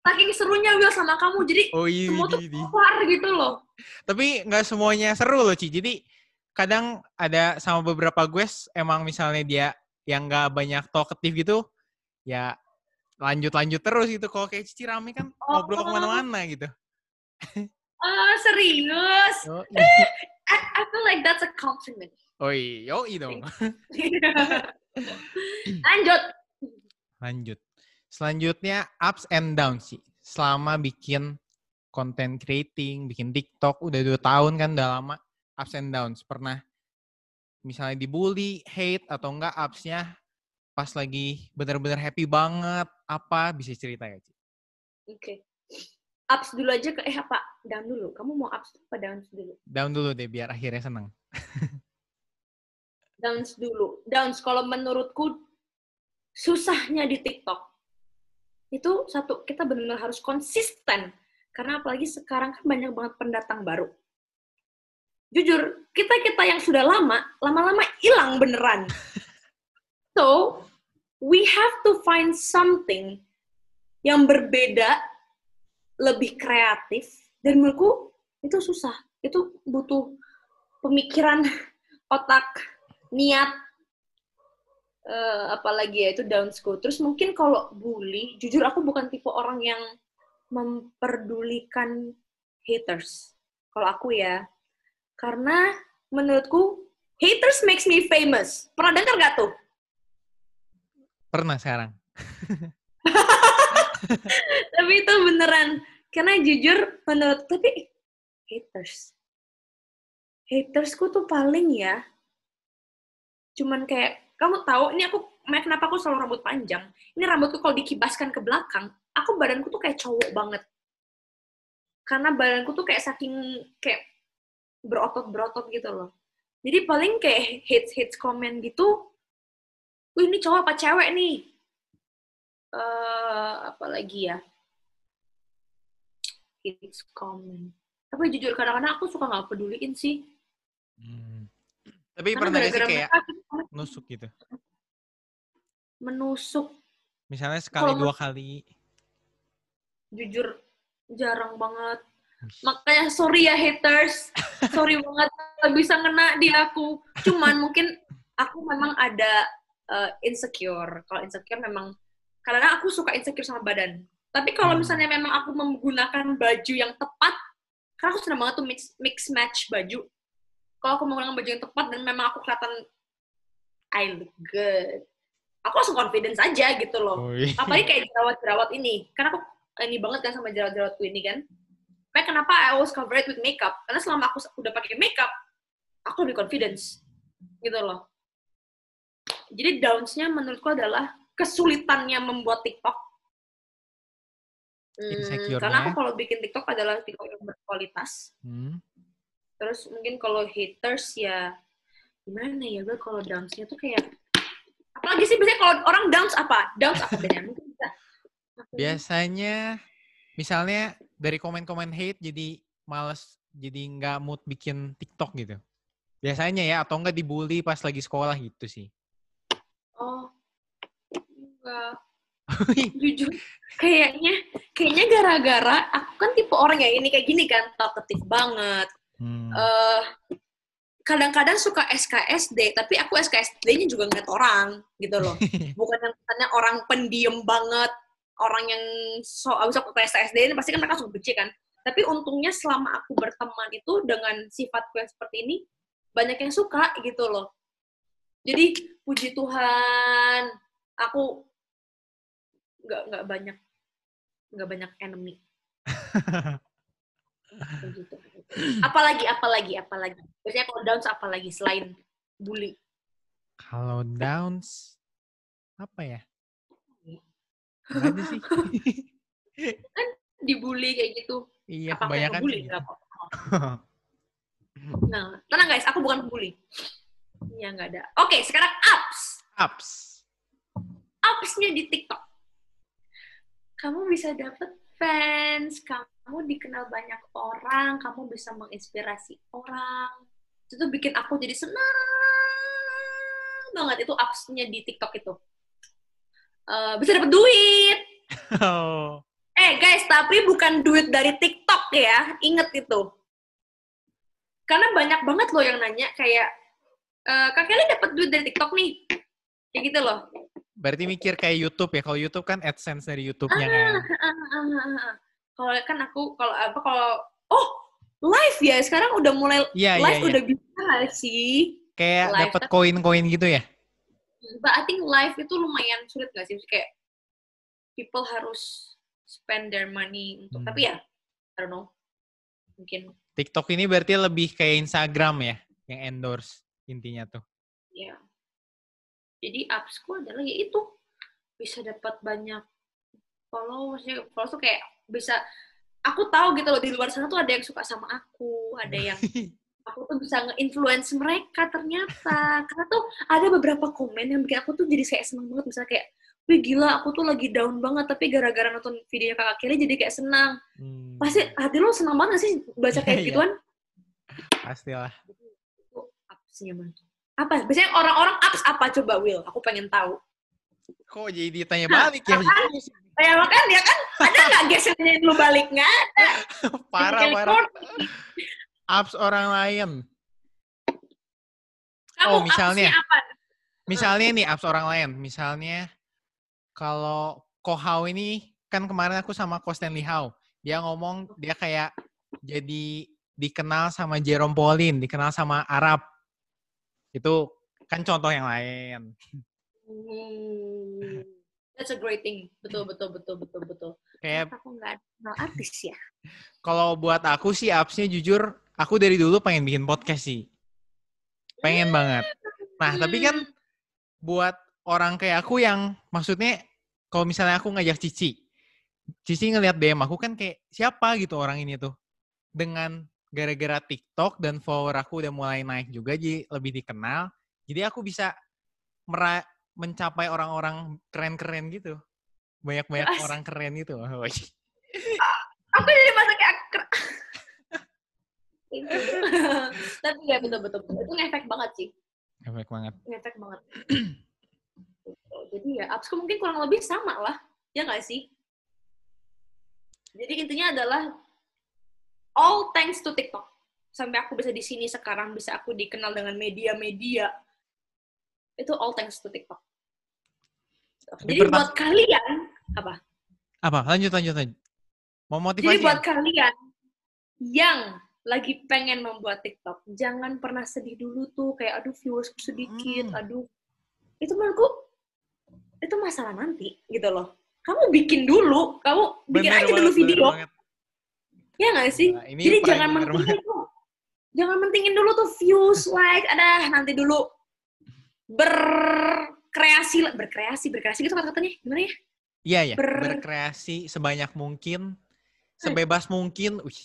Saking serunya Will sama kamu, jadi Oh iya. semua tuh iya, iya. keluar gitu loh. Tapi nggak semuanya seru loh, Ci. Jadi kadang ada sama beberapa gue emang misalnya dia yang nggak banyak talkative gitu, ya lanjut-lanjut terus gitu. Kalau kayak Cici rame kan ngobrol Oh. ke mana-mana gitu. Ah, serius? Oh, I, I feel like that's a compliment. oh iya, dong. Lanjut. Lanjut. Selanjutnya ups and downs sih. Selama bikin content creating, bikin TikTok, udah dua tahun kan udah lama. Ups and downs. Pernah misalnya dibully, hate, atau enggak upsnya pas lagi bener-bener happy banget. Apa bisa cerita ya, Ci? Oke. Ups dulu aja ke eh apa? Down dulu. Kamu mau ups apa downs dulu? Down dulu deh biar akhirnya seneng. Downs dulu. Downs kalau menurutku susahnya di TikTok itu satu kita benar-benar harus konsisten karena apalagi sekarang kan banyak banget pendatang baru. Jujur, kita-kita yang sudah lama, lama-lama hilang beneran. So, we have to find something yang berbeda, lebih kreatif, dan menurutku itu susah. Itu butuh pemikiran, otak, niat, eh, apalagi ya itu down school. Terus mungkin kalau bully, jujur aku bukan tipe orang yang memperdulikan haters. Kalau aku ya, karena menurutku haters makes me famous. Pernah dengar gak tuh? Pernah sekarang. tapi itu beneran karena jujur menurut tapi haters hatersku tuh paling ya cuman kayak kamu tahu ini aku kenapa aku selalu rambut panjang? Ini rambutku kalau dikibaskan ke belakang aku badanku tuh kayak cowok banget. Karena badanku tuh kayak saking kayak berotot berotot gitu loh. Jadi paling kayak hits hits komen gitu wih ini cowok apa cewek nih? Eh apa lagi ya? Hits comment tapi jujur kadang-kadang aku suka nggak peduliin sih. Hmm. Tapi karena pernah gak sih kayak tuh nusuk gitu? menusuk. Misalnya sekali Kalau dua kali. jujur jarang banget. Makanya sorry ya haters. Sorry banget gak bisa ngena di aku. Cuman mungkin aku memang ada uh, insecure. Kalau insecure memang karena aku suka insecure sama badan. Tapi kalau Hmm. misalnya memang aku menggunakan baju yang tepat karena aku senang banget tuh mix mix match baju kalau aku menggunakan baju yang tepat dan memang aku kelihatan I look good. Aku langsung confidence aja gitu loh. Apalagi kayak jerawat-jerawat ini. Karena aku ini banget kan sama jerawat-jerawatku ini kan. Makanya kenapa I always cover it with makeup? Karena selama aku udah pakai makeup aku lebih confidence. Gitu loh. Jadi downs-nya menurutku adalah kesulitannya membuat TikTok. Hmm, karena aku kalau bikin TikTok adalah TikTok yang berkualitas. Hmm. Terus mungkin kalau haters ya gimana ya gue kalau downs-nya tuh kayak apalagi sih biasanya kalau orang downs apa? Downs apa bedanya? Mungkin bisa. Biasanya misalnya dari komen-komen hate jadi males jadi nggak mood bikin TikTok gitu. Biasanya ya atau enggak dibully pas lagi sekolah gitu sih. Oh. Enggak. Jujur kayaknya kayaknya gara-gara aku kan tipe orang ya ini kayak gini kan talkative banget. Hmm. Uh, kadang-kadang suka SKSD, tapi aku SKSD-nya juga ngeliat orang gitu loh. Bukan yang misalnya orang pendiam banget, orang yang so abis aku ke SKSD ini pasti kan mereka suka benci kan. Tapi untungnya selama aku berteman itu dengan sifatku yang seperti ini, banyak yang suka gitu loh. Jadi puji Tuhan, aku nggak nggak banyak nggak banyak enemy. gitu. Apalagi, apalagi, apalagi. Biasanya kalau downs apalagi selain bully? Kalau downs apa ya? Ada sih. kan dibully kayak gitu. Iya, apa kebanyakan bully? Gitu. nah, tenang guys, aku bukan bully. Iya, nggak ada. Oke, sekarang ups. Ups. Upsnya di TikTok. Kamu bisa dapet fans, kamu dikenal banyak orang, kamu bisa menginspirasi orang. Itu tuh bikin aku jadi senang banget. Itu apps-nya di TikTok itu. Uh, bisa dapat duit. Oh. Eh guys, tapi bukan duit dari TikTok ya. Ingat itu. Karena banyak banget loh yang nanya kayak, e, Kak Kelly dapat duit dari TikTok nih. Kayak gitu loh. Berarti mikir kayak YouTube ya. Kalau YouTube kan AdSense dari YouTube-nya kan. Ah, ah, ah, ah. Kalau kan aku kalau apa kalau oh live ya sekarang udah mulai yeah, iya, live yeah, yeah. udah bisa sih. Kayak dapat koin-koin gitu ya? But I think live itu lumayan sulit gak sih? Kayak people harus spend their money untuk hmm. tapi ya I don't know mungkin TikTok ini berarti lebih kayak Instagram ya yang endorse intinya tuh. Iya. Yeah jadi appsku adalah ya itu bisa dapat banyak followers ya followers tuh kayak bisa aku tahu gitu loh di luar sana tuh ada yang suka sama aku ada yang aku tuh bisa nge-influence mereka ternyata karena tuh ada beberapa komen yang bikin aku tuh jadi kayak seneng banget misalnya kayak wih gila aku tuh lagi down banget tapi gara-gara nonton video kakak kiri jadi kayak senang hmm. pasti hati lo senang banget sih baca kayak iya. gituan pastilah banget apa? Biasanya orang-orang apps apa coba Will? Aku pengen tahu. Kok jadi ditanya balik ya? Ya makan ya kan ada nggak gesernya lu balik nggak ada. parah parah. Apps orang lain. Kamu oh misalnya. Apa? Misalnya nih apps orang lain. Misalnya kalau Kohau ini kan kemarin aku sama Ko Stanley Howe. Dia ngomong dia kayak jadi dikenal sama Jerome Pauline, dikenal sama Arab itu kan contoh yang lain. Hmm. That's a great thing. Betul, betul, betul, betul, betul. Kayak aku nggak kenal artis ya. Kalau buat aku sih appsnya jujur, aku dari dulu pengen bikin podcast sih. Pengen banget. Nah, tapi kan buat orang kayak aku yang maksudnya kalau misalnya aku ngajak Cici, Cici ngelihat DM aku kan kayak siapa gitu orang ini tuh. Dengan gara-gara TikTok dan follower aku udah mulai naik juga jadi lebih dikenal. Jadi aku bisa mera mencapai orang-orang keren-keren gitu. Banyak-banyak orang keren gitu. aku jadi masa kayak Tapi ya betul-betul. Itu ngefek banget sih. Ngefek banget. Ngefek banget. Jadi ya, appsku mungkin kurang lebih sama lah. Ya nggak sih? Jadi intinya adalah all thanks to TikTok. Sampai aku bisa di sini sekarang, bisa aku dikenal dengan media-media. Itu all thanks to TikTok. Jadi buat kalian, apa? Apa? Lanjut, lanjut, lanjut. Mau motivasi? Jadi buat kalian yang lagi pengen membuat TikTok, jangan pernah sedih dulu tuh, kayak aduh viewersku sedikit, hmm. aduh. Itu menurutku, itu masalah nanti, gitu loh. Kamu bikin dulu, kamu bikin bener aja dulu video. Ya nggak sih? Nah, Jadi jangan mentingin tuh, jangan mentingin dulu tuh views, like, ada nanti dulu berkreasi berkreasi berkreasi gitu kata-katanya gimana ya iya ya Ber... berkreasi sebanyak mungkin sebebas hmm. mungkin Uih.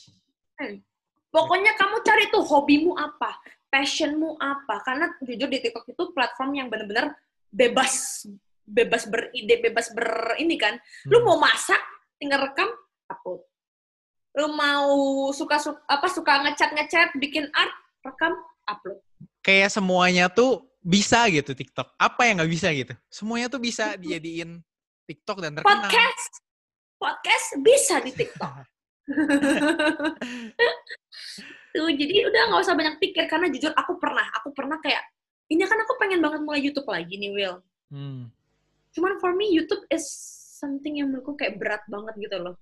Hmm. pokoknya kamu cari tuh hobimu apa passionmu apa karena jujur di TikTok itu platform yang benar-benar bebas bebas beride bebas ber ini kan hmm. lu mau masak tinggal rekam upload lu mau suka suka apa suka ngecat ngecat bikin art rekam upload kayak semuanya tuh bisa gitu TikTok. Apa yang nggak bisa gitu? Semuanya tuh bisa dijadiin TikTok dan terkenal. Podcast. Podcast bisa di TikTok. Tuh jadi udah nggak usah banyak pikir karena jujur aku pernah aku pernah kayak ini kan aku pengen banget mulai YouTube lagi nih Will hmm. cuman for me YouTube is something yang menurutku kayak berat banget gitu loh.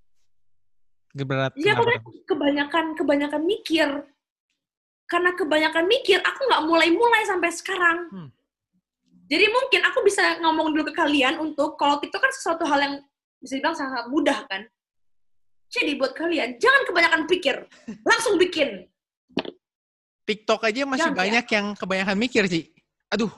Berat ya aku kebanyakan kebanyakan mikir karena kebanyakan mikir aku nggak mulai-mulai sampai sekarang hmm. jadi mungkin aku bisa ngomong dulu ke kalian untuk kalau TikTok kan sesuatu hal yang bisa dibilang sangat mudah kan jadi buat kalian jangan kebanyakan pikir langsung bikin TikTok aja masih Jangan, banyak ya? yang kebanyakan mikir sih. Aduh,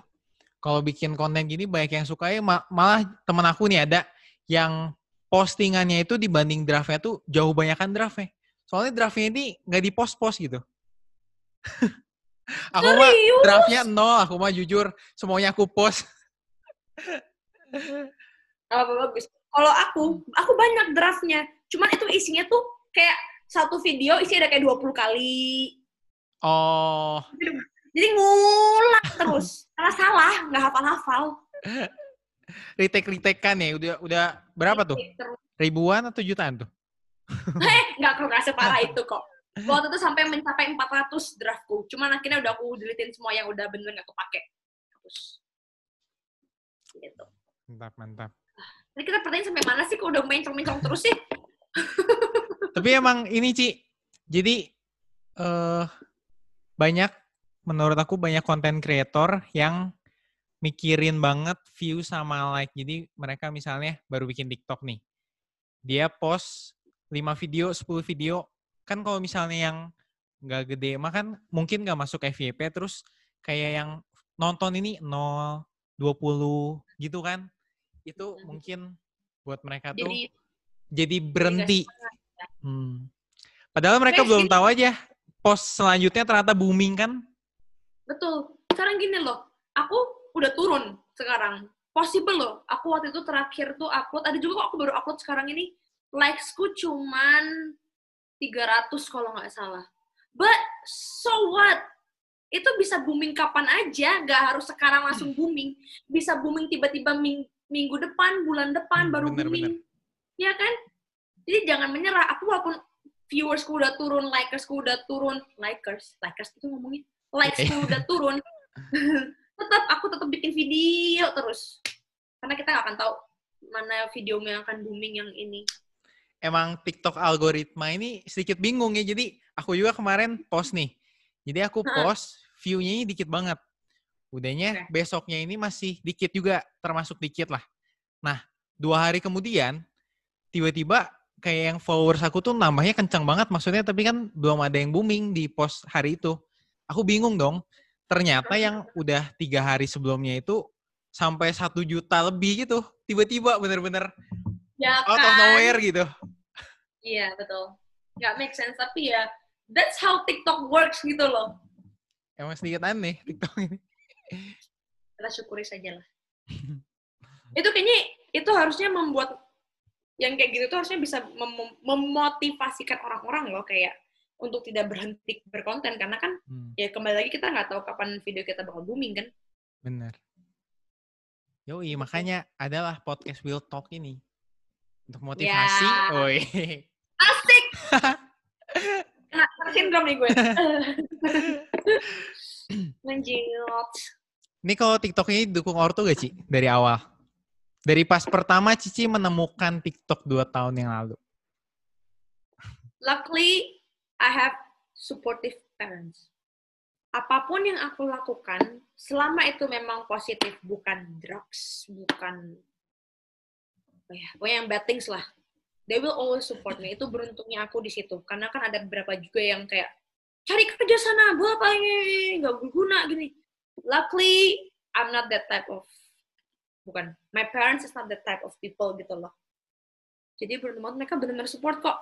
kalau bikin konten gini banyak yang suka ya malah temen aku nih ada yang postingannya itu dibanding draftnya tuh jauh banyakan draftnya. Soalnya draftnya ini nggak di post-post gitu. Aku mah draftnya nol, aku mah jujur semuanya aku post. apa bagus. Kalau aku, aku banyak draftnya. Cuman itu isinya tuh kayak satu video isi ada kayak 20 kali Oh. Jadi ngulang terus. Karena salah, nggak hafal-hafal. retake kan ya, udah udah berapa tuh? Ribuan atau jutaan tuh? Eh, nggak kok nggak separah itu kok. Waktu itu sampai mencapai 400 draftku. Cuman akhirnya udah aku deletein semua yang udah bener nggak kepake. Terus. Gitu. Mantap, mantap. Ini kita pertanyaan sampai mana sih? Kok udah mencong-mencong terus sih? Tapi emang ini, Ci. Jadi, eh uh, banyak menurut aku banyak konten kreator yang mikirin banget view sama like. Jadi mereka misalnya baru bikin TikTok nih. Dia post 5 video, 10 video. Kan kalau misalnya yang nggak gede mah kan mungkin nggak masuk FYP terus kayak yang nonton ini 0, 20 gitu kan. Itu mungkin buat mereka tuh jadi, jadi berhenti. Ya. Hmm. Padahal mereka belum tahu aja post selanjutnya ternyata booming kan? Betul. Sekarang gini loh, aku udah turun sekarang. Possible loh. Aku waktu itu terakhir tuh upload, ada juga kok aku baru upload sekarang ini, likesku cuman 300 kalau nggak salah. But so what? Itu bisa booming kapan aja, nggak harus sekarang langsung hmm. booming. Bisa booming tiba-tiba ming minggu depan, bulan depan, hmm, baru bener, booming. Bener. Ya kan? Jadi jangan menyerah. Aku walaupun viewersku udah turun, likersku udah turun, likers, likers itu ngomongnya, likesku udah turun, tetap aku tetap bikin video terus, karena kita gak akan tahu mana video yang akan booming yang ini. Emang TikTok algoritma ini sedikit bingung ya, jadi aku juga kemarin post nih, jadi aku post view-nya ini dikit banget. Udahnya okay. besoknya ini masih dikit juga, termasuk dikit lah. Nah, dua hari kemudian, tiba-tiba kayak yang followers aku tuh nambahnya kencang banget maksudnya tapi kan belum ada yang booming di post hari itu. Aku bingung dong. Ternyata yang udah tiga hari sebelumnya itu sampai satu juta lebih gitu. Tiba-tiba bener-bener ya, out kan? of nowhere gitu. Iya betul. Gak make sense tapi ya that's how TikTok works gitu loh. Emang sedikit aneh TikTok ini. Kita syukuri saja lah. itu kayaknya itu harusnya membuat yang kayak gitu tuh harusnya bisa mem memotivasikan orang-orang loh kayak untuk tidak berhenti berkonten karena kan hmm. ya kembali lagi kita nggak tahu kapan video kita bakal booming kan. Bener. Yoi, makanya adalah podcast Will Talk ini untuk motivasi. Oi. Asik. nah, sindrom nih gue. Menjilat. Ini kalau TikTok ini dukung ortu gak sih dari awal? Dari pas pertama Cici menemukan TikTok dua tahun yang lalu. Luckily, I have supportive parents. Apa pun yang aku lakukan, selama itu memang positif, bukan drugs, bukan apa ya, pokoknya yang bad things lah. They will always support me. Itu beruntungnya aku di situ. Karena kan ada beberapa juga yang kayak, cari kerja sana, buat apa ini, nggak berguna, gini. Luckily, I'm not that type of bukan my parents is not the type of people gitu loh. Jadi berteman mereka benar-benar support kok.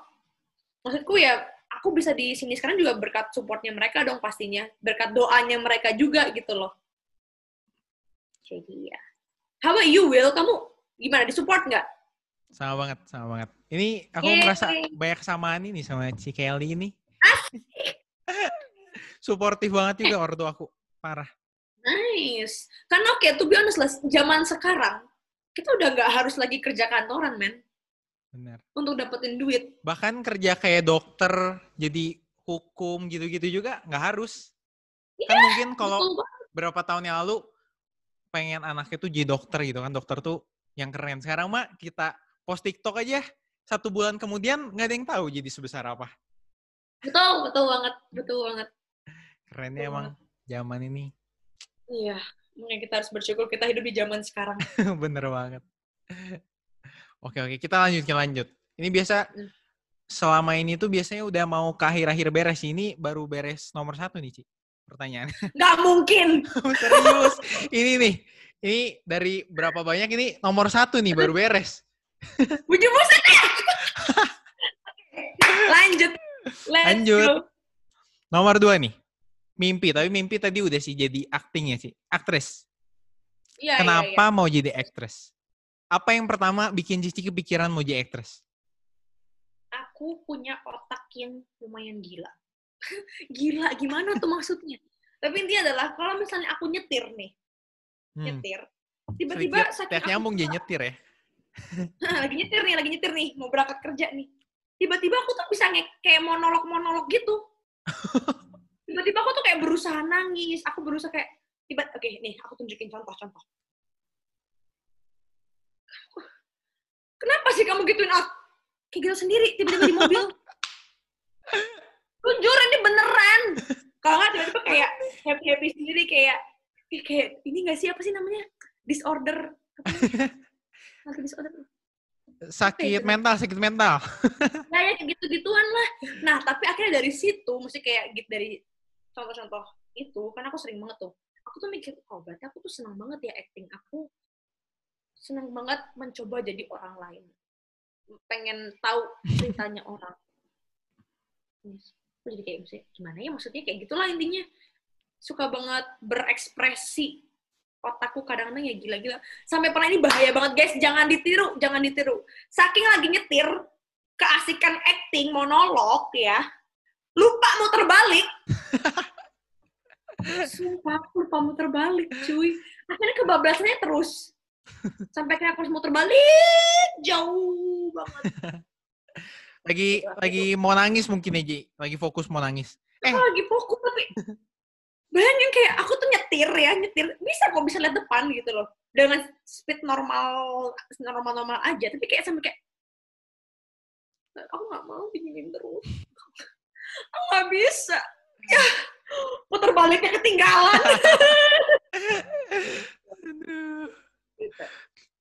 Maksudku ya aku bisa di sini sekarang juga berkat supportnya mereka dong pastinya. Berkat doanya mereka juga gitu loh. Jadi ya. How about you Will? Kamu gimana? Disupport nggak sama banget sama banget ini aku Yeay. merasa banyak kesamaan ini sama si Kelly ini Suportif banget juga ortu aku. Parah. Nice. Karena oke, okay, to be honest lah, zaman sekarang, kita udah nggak harus lagi kerja kantoran, men. Benar. Untuk dapetin duit. Bahkan kerja kayak dokter, jadi hukum gitu-gitu juga nggak harus. Yeah, kan mungkin kalau berapa tahun yang lalu pengen anaknya tuh jadi dokter gitu kan. Dokter tuh yang keren. Sekarang mah kita post TikTok aja, satu bulan kemudian nggak ada yang tahu jadi sebesar apa. Betul, betul banget, betul banget. Kerennya emang zaman ini. Iya, makanya kita harus bersyukur kita hidup di zaman sekarang. Bener banget. Oke, oke. Kita lanjut, kita lanjut. Ini biasa, hmm. selama ini tuh biasanya udah mau ke akhir-akhir beres. Ini baru beres nomor satu nih, Ci. Pertanyaan. Nggak mungkin. Serius. Ini nih, ini dari berapa banyak ini nomor satu nih baru beres. Bujuk ya? Lanjut. Let's Lanjut. Go. Nomor dua nih mimpi tapi mimpi tadi udah sih jadi acting ya sih aktris iya kenapa iya, iya. mau jadi aktris apa yang pertama bikin Cici kepikiran mau jadi aktris aku punya otak yang lumayan gila gila gimana tuh maksudnya tapi intinya adalah kalau misalnya aku nyetir nih hmm. nyetir tiba-tiba saking aku nyambung jadi nyetir ya lagi nyetir nih lagi nyetir nih mau berangkat kerja nih. Tiba-tiba aku tuh bisa kayak monolog monolog gitu. Tiba-tiba aku tuh kayak berusaha nangis. Aku berusaha kayak tiba oke okay, nih aku tunjukin contoh-contoh kenapa sih kamu gituin aku? Kayak gitu sendiri tiba-tiba di mobil. Jujur ini beneran. Kalau nggak tiba-tiba kayak happy happy sendiri kayak kayak ini nggak sih apa sih namanya? Disorder disorder sakit mental sakit mental. Nah ya kayak gitu gituan lah. Nah tapi akhirnya dari situ mesti kayak gitu dari contoh-contoh itu kan aku sering banget tuh aku tuh mikir oh berarti aku tuh senang banget ya acting. Aku senang banget mencoba jadi orang lain. Pengen tahu ceritanya orang. Aku jadi kayak gimana ya? Maksudnya kayak gitulah intinya. Suka banget berekspresi otakku kadang-kadang ya gila-gila sampai pernah ini bahaya banget guys jangan ditiru jangan ditiru saking lagi nyetir keasikan acting monolog ya lupa muter balik. Sumpah, aku lupa muter balik, cuy. Akhirnya kebablasannya terus. Sampai kayak aku harus muter balik jauh banget. lagi lagi mau nangis mungkin aja, lagi fokus mau nangis. Eh, lagi fokus tapi bayangin kayak aku tuh nyetir ya, nyetir. Bisa kok bisa lihat depan gitu loh. Dengan speed normal normal-normal aja, tapi kayak sampai kayak aku nggak mau begini terus. Nggak bisa. Ya putar baliknya ketinggalan.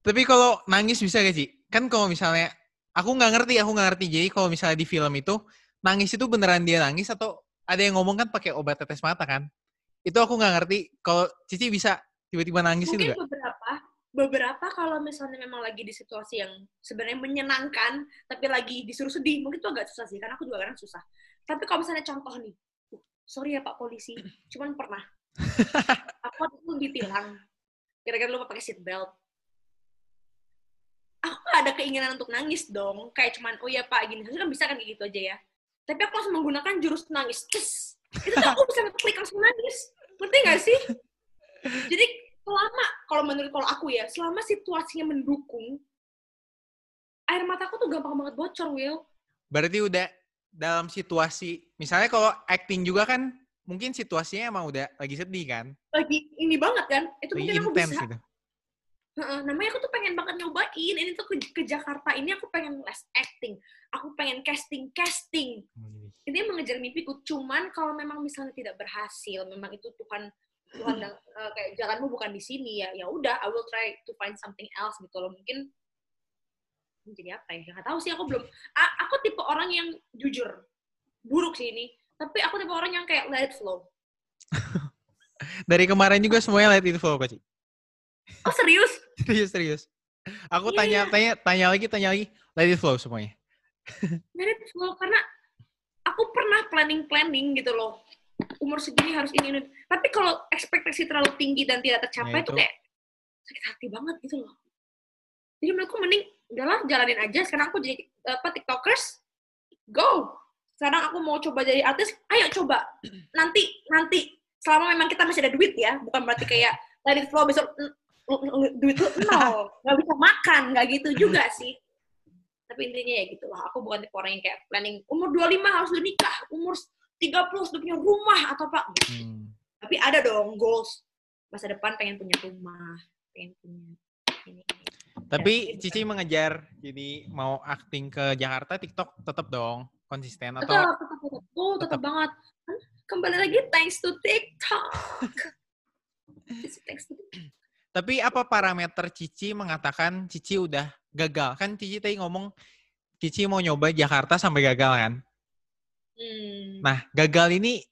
Tapi kalau nangis bisa gak sih? Kan kalau misalnya aku nggak ngerti aku nggak ngerti. Jadi kalau misalnya di film itu nangis itu beneran dia nangis atau ada yang ngomong kan pakai obat tetes mata kan itu aku nggak ngerti kalau Cici bisa tiba-tiba nangis Mungkin itu beberapa beberapa kalau misalnya memang lagi di situasi yang sebenarnya menyenangkan tapi lagi disuruh sedih mungkin itu agak susah sih karena aku juga kadang susah tapi kalau misalnya contoh nih, sorry ya Pak Polisi, cuman pernah. aku tuh ditilang, kira-kira lupa pakai seat belt. Aku gak ada keinginan untuk nangis dong, kayak cuman, oh ya Pak, gini, kan bisa kan kayak gitu aja ya. Tapi aku langsung menggunakan jurus nangis. Cus! Itu tuh aku bisa klik langsung nangis. Ngerti gak sih? Jadi selama, kalau menurut kalau aku ya, selama situasinya mendukung, air mataku tuh gampang banget bocor, Will. Berarti udah dalam situasi misalnya kalau acting juga kan mungkin situasinya emang udah lagi sedih kan lagi ini banget kan itu lagi mungkin aku bisa gitu. Uh, namanya aku tuh pengen banget nyobain. Ini tuh ke, ke Jakarta ini aku pengen les acting. Aku pengen casting casting. Oh, ini mengejar mimpiku. Cuman kalau memang misalnya tidak berhasil memang itu Tuhan Tuhan uh, kayak jalanmu bukan di sini ya ya udah I will try to find something else gitu loh. Mungkin jadi apa ya? Nggak tahu sih aku belum. A aku tipe orang yang jujur buruk sih ini. Tapi aku tipe orang yang kayak let it flow. Dari kemarin juga semuanya let it flow kok Oh serius? serius serius. Aku Iya, tanya iya. tanya tanya lagi tanya lagi. Let it flow semuanya. Let it flow karena aku pernah planning planning gitu loh. Umur segini harus ini, ini. Tapi kalau ekspektasi terlalu tinggi dan tidak tercapai Ya, tuh itu. kayak sakit hati banget gitu loh. Jadi menurutku mending udahlah jalanin aja. Sekarang aku jadi apa tiktokers, go. Sekarang aku mau coba jadi artis, ayo coba. Nanti nanti selama memang kita masih ada duit ya, bukan berarti kayak let it flow besok duit lu nol, nggak bisa makan, nggak gitu juga sih. Tapi intinya ya gitu lah, aku bukan tipe orang yang kayak planning umur 25 harus udah nikah, umur 30 harus udah punya rumah atau apa. Hmm. Tapi ada dong goals. Masa depan pengen punya rumah, pengen punya ini. ini. Tapi Ya, Cici mengejar jadi mau acting ke Jakarta TikTok tetap dong konsisten atau Tetap, tetap, tetap. Oh, tetap tetap. banget. Kembali lagi, thanks to TikTok. thanks to TikTok. Tapi apa parameter Cici mengatakan Cici udah gagal? Kan Cici tadi ngomong Cici mau nyoba Jakarta sampai gagal kan? Hmm. Nah, gagal ini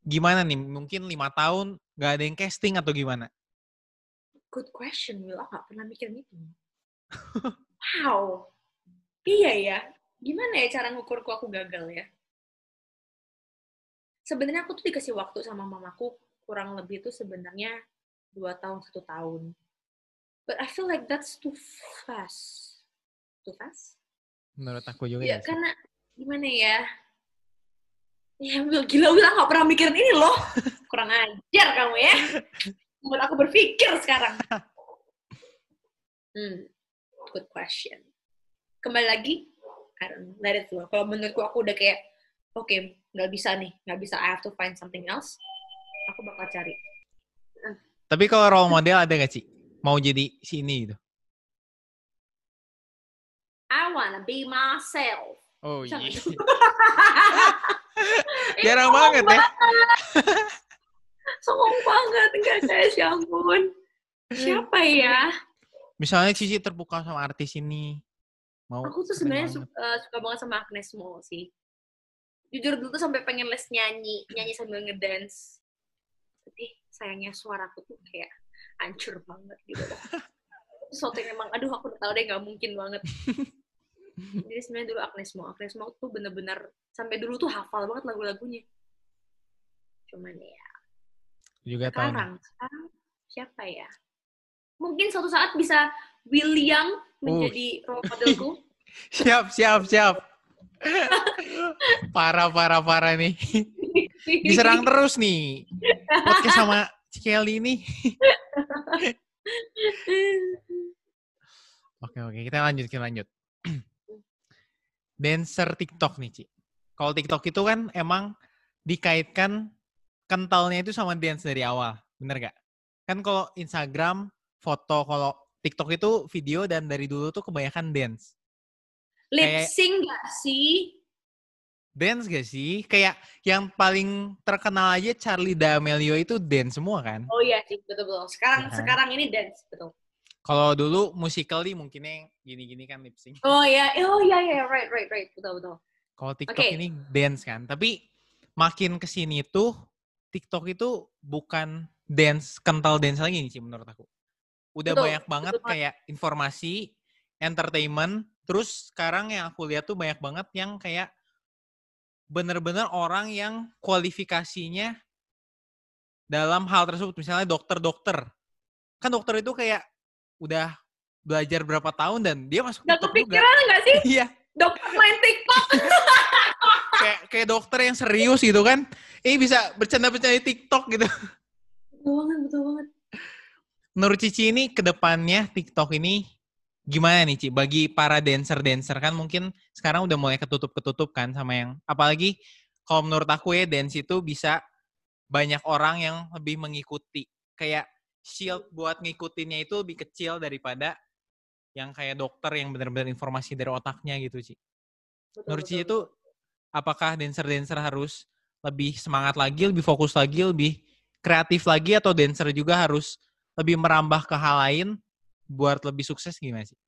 gimana nih? Mungkin lima tahun nggak ada yang casting atau gimana? Good question, Will. Aku gak pernah mikirin itu. wow. Iya ya. Gimana ya cara ngukurku aku gagal ya? Sebenarnya aku tuh dikasih waktu sama mamaku kurang lebih itu sebenarnya dua tahun satu tahun. But I feel like that's too fast. Too fast? Menurut aku juga Ya ya. karena gimana ya? Ya Will, gila Will, aku gak pernah mikirin ini loh. Kurang ajar kamu ya. Buat aku berpikir sekarang. Hmm, good question. Kembali lagi, I don't know, let it flow. Kalau menurutku aku udah kayak, oke, nggak bisa nih, nggak bisa, I have to find something else. Aku bakal cari. Tapi kalau role model ada gak sih? Mau jadi si ini gitu? I wanna be myself. Oh iya. Ih, Jarang songong banget ya. Songong banget, enggak guys, ya ampun. Siapa ya? Misalnya Cici terbuka sama artis ini. Mau Aku tuh sebenarnya banget. suka, eh, suka banget sama Agnes Mo sih. Jujur dulu tuh sampai pengen les nyanyi, nyanyi sambil ngedance. Tapi sayangnya suaraku tuh kayak hancur banget gitu Sesuatu yang emang, aduh aku udah tau deh gak mungkin banget. Jadi sebenarnya dulu Agnes Mo, Agnes Mo tuh bener-bener sampai dulu tuh hafal banget lagu-lagunya. Cuman ya, juga tahu sekarang, sekarang siapa ya? Mungkin suatu saat bisa William menjadi role modelku. Siap, siap, siap. parah, parah, parah nih. Diserang terus nih. Podcast sama Cikeli ini. Oke, oke. Kita lanjut, kita lanjut. Dancer TikTok nih, Ci. Kalau TikTok itu kan emang dikaitkan kentalnya itu sama dance dari awal. Bener gak? Kan kalau Instagram, foto, kalau TikTok itu video dan dari dulu tuh kebanyakan dance. Lip sync gak sih? Dance gak sih? Kayak yang paling terkenal aja Charlie D'Amelio itu dance semua kan? Oh iya sih, betul betul. Sekarang kan? sekarang ini dance betul. Kalau dulu musically mungkinnya gini-gini kan lip sync. Oh iya, oh iya iya right right right betul betul. Kalau TikTok Oke. ini dance kan. Tapi makin ke sini tuh TikTok itu bukan dance kental dance lagi nih sih menurut aku. Udah Betul, banyak banget betul banget. kayak informasi, entertainment. Terus sekarang yang aku lihat tuh banyak banget yang kayak bener-bener orang yang kualifikasinya dalam hal tersebut. Misalnya dokter-dokter. Kan dokter itu kayak udah belajar berapa tahun dan dia masuk Gak TikTok juga. kepikiran gak sih Iya. dokter main TikTok? kayak kayak dokter yang serius gitu kan ini bisa bercanda-bercanda di TikTok gitu betul banget betul banget. menurut Cici ini ke depannya TikTok ini gimana nih Ci? Bagi para dancer-dancer kan mungkin sekarang udah mulai ketutup-ketutup kan sama yang apalagi kalau menurut aku ya dance itu bisa banyak orang yang lebih mengikuti. Kayak shield buat ngikutinnya itu lebih kecil daripada yang kayak dokter yang benar-benar informasi dari otaknya gitu Ci. Betul, Menurut Cici itu apakah dancer-dancer harus lebih semangat lagi, lebih fokus lagi, lebih kreatif lagi atau dancer juga harus lebih merambah ke hal lain buat lebih sukses gimana sih?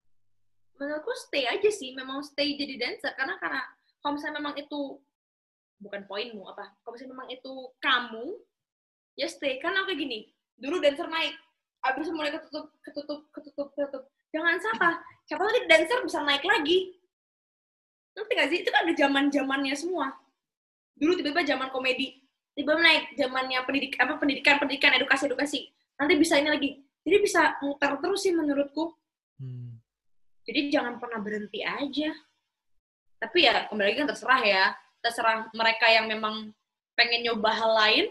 menurutku stay aja sih memang stay jadi dancer. Karena karena kalau misalnya memang itu bukan poinmu apa kalau misalnya memang itu kamu ya stay. Karena kayak gini dulu dancer naik abis mulai ketutup ketutup ketutup ketutup. Jangan salah siapa tahu dancer bisa naik lagi? Nanti gak sih? Itu kan ada zaman zamannya semua. Dulu tiba-tiba zaman komedi tiba-tiba naik zamannya pendidik apa pendidikan pendidikan edukasi edukasi nanti bisa ini lagi jadi bisa muter terus sih menurutku. Hmm. jadi jangan pernah berhenti aja. Tapi ya kembali lagi kan terserah ya. Terserah mereka yang memang pengen nyoba hal lain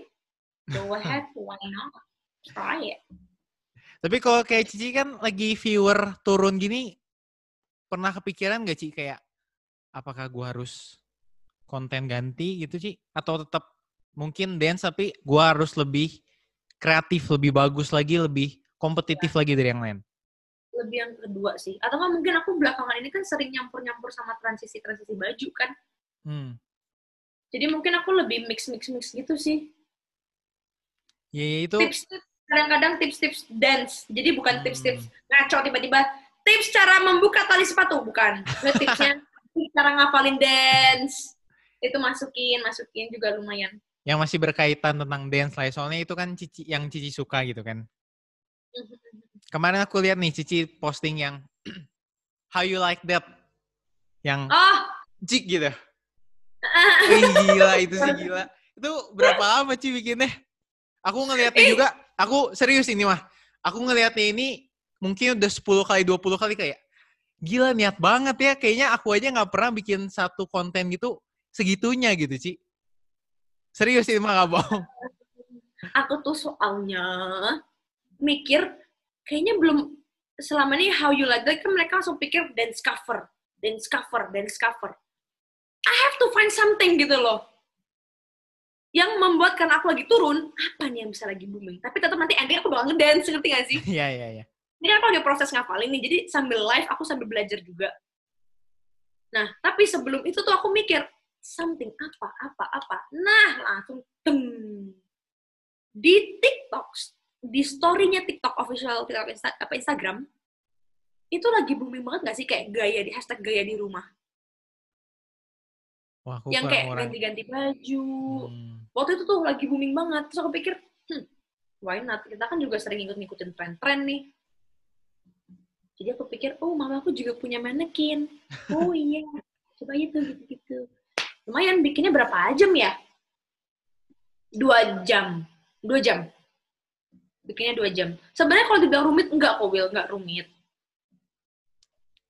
go ahead why not? Try it. Tapi kalau kayak Cici kan lagi viewer turun gini pernah kepikiran gak Ci? Kayak apakah gua harus konten ganti gitu sih atau tetap mungkin dance tapi gua harus lebih kreatif lebih bagus lagi lebih kompetitif ya. lagi dari yang lain? Lebih yang kedua sih. Atau kan mungkin aku belakangan ini kan sering nyampur nyampur sama transisi transisi baju kan? Hmm. jadi mungkin aku lebih mix mix mix gitu sih. Ya, ya itu tips kadang-kadang tips-tips dance. Jadi bukan tips-tips hmm. ngaco tiba-tiba. Tips cara membuka tali sepatu bukan. Tipsnya cara ngapalin dance. Itu masukin masukin juga lumayan. Yang masih berkaitan tentang dance lah ya. soalnya itu kan Cici yang Cici suka gitu kan kemarin aku lihat nih Cici posting yang how you like that yang oh. jig gitu Wih, gila itu sih gila itu berapa lama Cici bikinnya aku ngeliatnya juga aku serius ini mah aku ngelihatnya ini mungkin udah 10 kali 20 kali kayak gila niat banget ya kayaknya aku aja nggak pernah bikin satu konten gitu segitunya gitu Ci. Serius sih mah gak bohong. Aku tuh soalnya mikir kayaknya belum selama ini how you like that kan mereka langsung pikir dance cover, dance cover, dance cover. I have to find something gitu loh. Yang membuat karena aku lagi turun, apa nih yang bisa lagi booming? Tapi tetap nanti ending aku bakal ngedance, ngerti gak sih? Iya, iya, iya. Ini kan aku lagi proses ngafalin nih, jadi sambil live aku sambil belajar juga. Nah, tapi sebelum itu tuh aku mikir, something apa apa apa nah langsung tem di TikTok di storynya TikTok official TikTok Insta, apa Instagram itu lagi booming banget gak sih? Kayak gaya di hashtag gaya di rumah. Wah, aku yang kayak ganti-ganti baju. Hmm. waktu itu tuh lagi booming banget. Terus aku pikir hmm, why not? Kita kan juga sering ikut ngikutin tren-tren nih. Jadi aku pikir oh mama aku juga punya manekin. Oh iya. Coba itu gitu-gitu. Lumayan bikinnya berapa jam ya? Dua jam. Dua jam. Bikinnya dua jam. Sebenarnya kalau dibilang rumit, enggak kok, Will. Enggak rumit.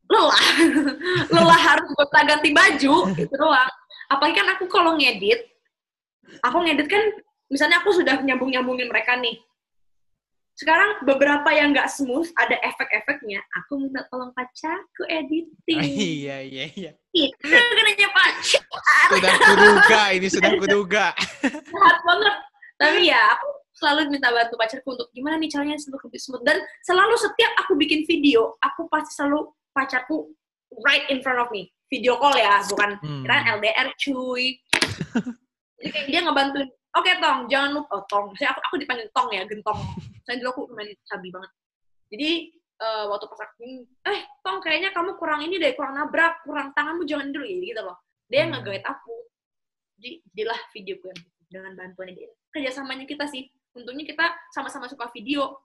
Lelah. Lelah harus gonta ganti baju, itu doang. Apalagi kan aku kalau ngedit, aku ngedit kan, misalnya aku sudah nyambung-nyambungin mereka nih sekarang beberapa yang nggak smooth ada efek-efeknya aku minta tolong pacarku editing oh, iya iya iya itu kenanya pacar sudah kuduga ini sudah kuduga sehat banget tapi ya aku selalu minta bantu pacarku untuk gimana nih caranya untuk lebih smooth dan selalu setiap aku bikin video aku pasti selalu pacarku right in front of me. Video call ya bukan hmm. kan LDR cuy. Jadi kayak dia ngebantuin. Oke okay, tong jangan lupa. Oh, tong. Saya aku aku dipanggil tong ya gentong. Saya dulu aku main sabi banget. Jadi uh, waktu pas aku eh tong kayaknya kamu kurang ini deh kurang nabrak kurang tanganmu jangan dulu. Ya gitu loh. Dia hmm. nge-guide aku. Jadi jadilah video gue dengan bantuan dia. Kerjasamanya kita sih untungnya kita sama-sama suka video